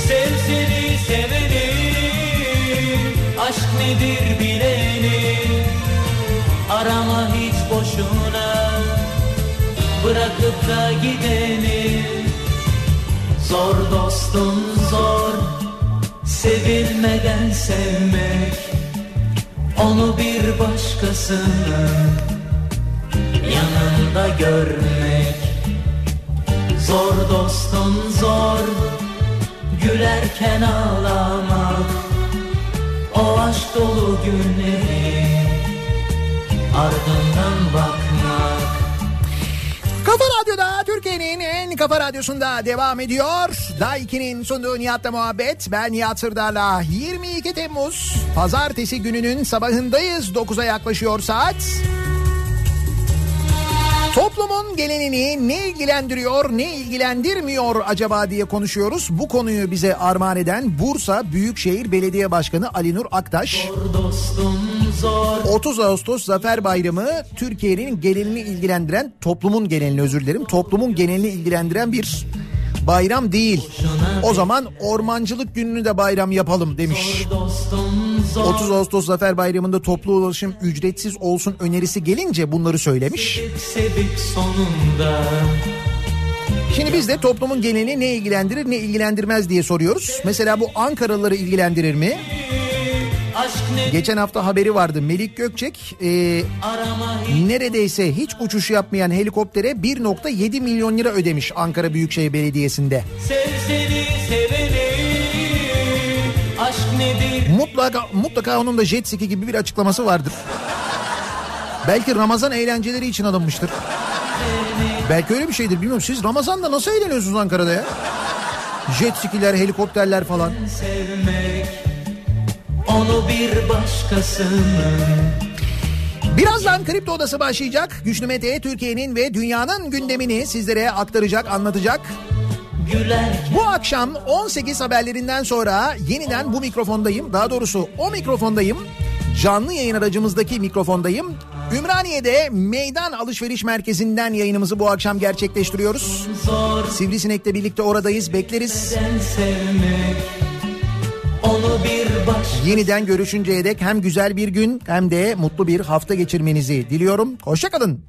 Sev seni seveni Aşk nedir bileni Arama hiç boşuna Bırakıp da gideni Zor dostum zor Sevilmeden sevmek Onu bir başkasının Yanında görmek. Zor dostum zor Gülerken ağlamak. O aşk dolu günleri Ardından bakmak Kafa Radyo'da Türkiye'nin en kafa radyosunda devam ediyor. Daiki'nin sunduğu Nihat'la muhabbet. Ben Nihat Sırdar'la 22 Temmuz Pazartesi gününün sabahındayız. 9'a yaklaşıyor saat. Toplumun gelenini ne ilgilendiriyor, ne ilgilendirmiyor acaba diye konuşuyoruz. Bu konuyu bize armağan eden Bursa Büyükşehir Belediye Başkanı Ali Nur Aktaş. Dostum 30 Ağustos Zafer Bayramı Türkiye'nin genelini ilgilendiren, toplumun genelini özür dilerim, toplumun genelini ilgilendiren bir bayram değil. O zaman ormancılık gününü de bayram yapalım demiş. dostum zor 30 Ağustos Zafer Bayramı'nda toplu ulaşım ücretsiz olsun önerisi gelince bunları söylemiş. Şimdi biz de toplumun genelini ne ilgilendirir ne ilgilendirmez diye soruyoruz. Mesela bu Ankaralıları ilgilendirir mi? Geçen hafta haberi vardı. Melik Gökçek e, neredeyse hiç uçuş yapmayan helikoptere 1.7 milyon lira ödemiş Ankara Büyükşehir Belediyesi'nde. Sev seni seveni Aşk nedir Mutlaka mutlaka onun da jet ski gibi bir açıklaması vardır. Belki Ramazan eğlenceleri için alınmıştır. Belki öyle bir şeydir bilmiyorum. Siz Ramazan'da nasıl eğleniyorsunuz Ankara'da ya? Jet skiler, helikopterler falan. sevmek Onu bir başkasının Birazdan Kripto Odası başlayacak. Güçlü Mete Türkiye'nin ve dünyanın gündemini sizlere aktaracak, anlatacak. Bu akşam 18 haberlerinden sonra yeniden bu mikrofondayım. Daha doğrusu o mikrofondayım. Canlı yayın aracımızdaki mikrofondayım. Ümraniye'de Meydan Alışveriş Merkezi'nden yayınımızı bu akşam gerçekleştiriyoruz. Sivrisinek'le birlikte oradayız, bekleriz. Yeniden görüşünceye dek hem güzel bir gün hem de mutlu bir hafta geçirmenizi diliyorum. Hoşçakalın.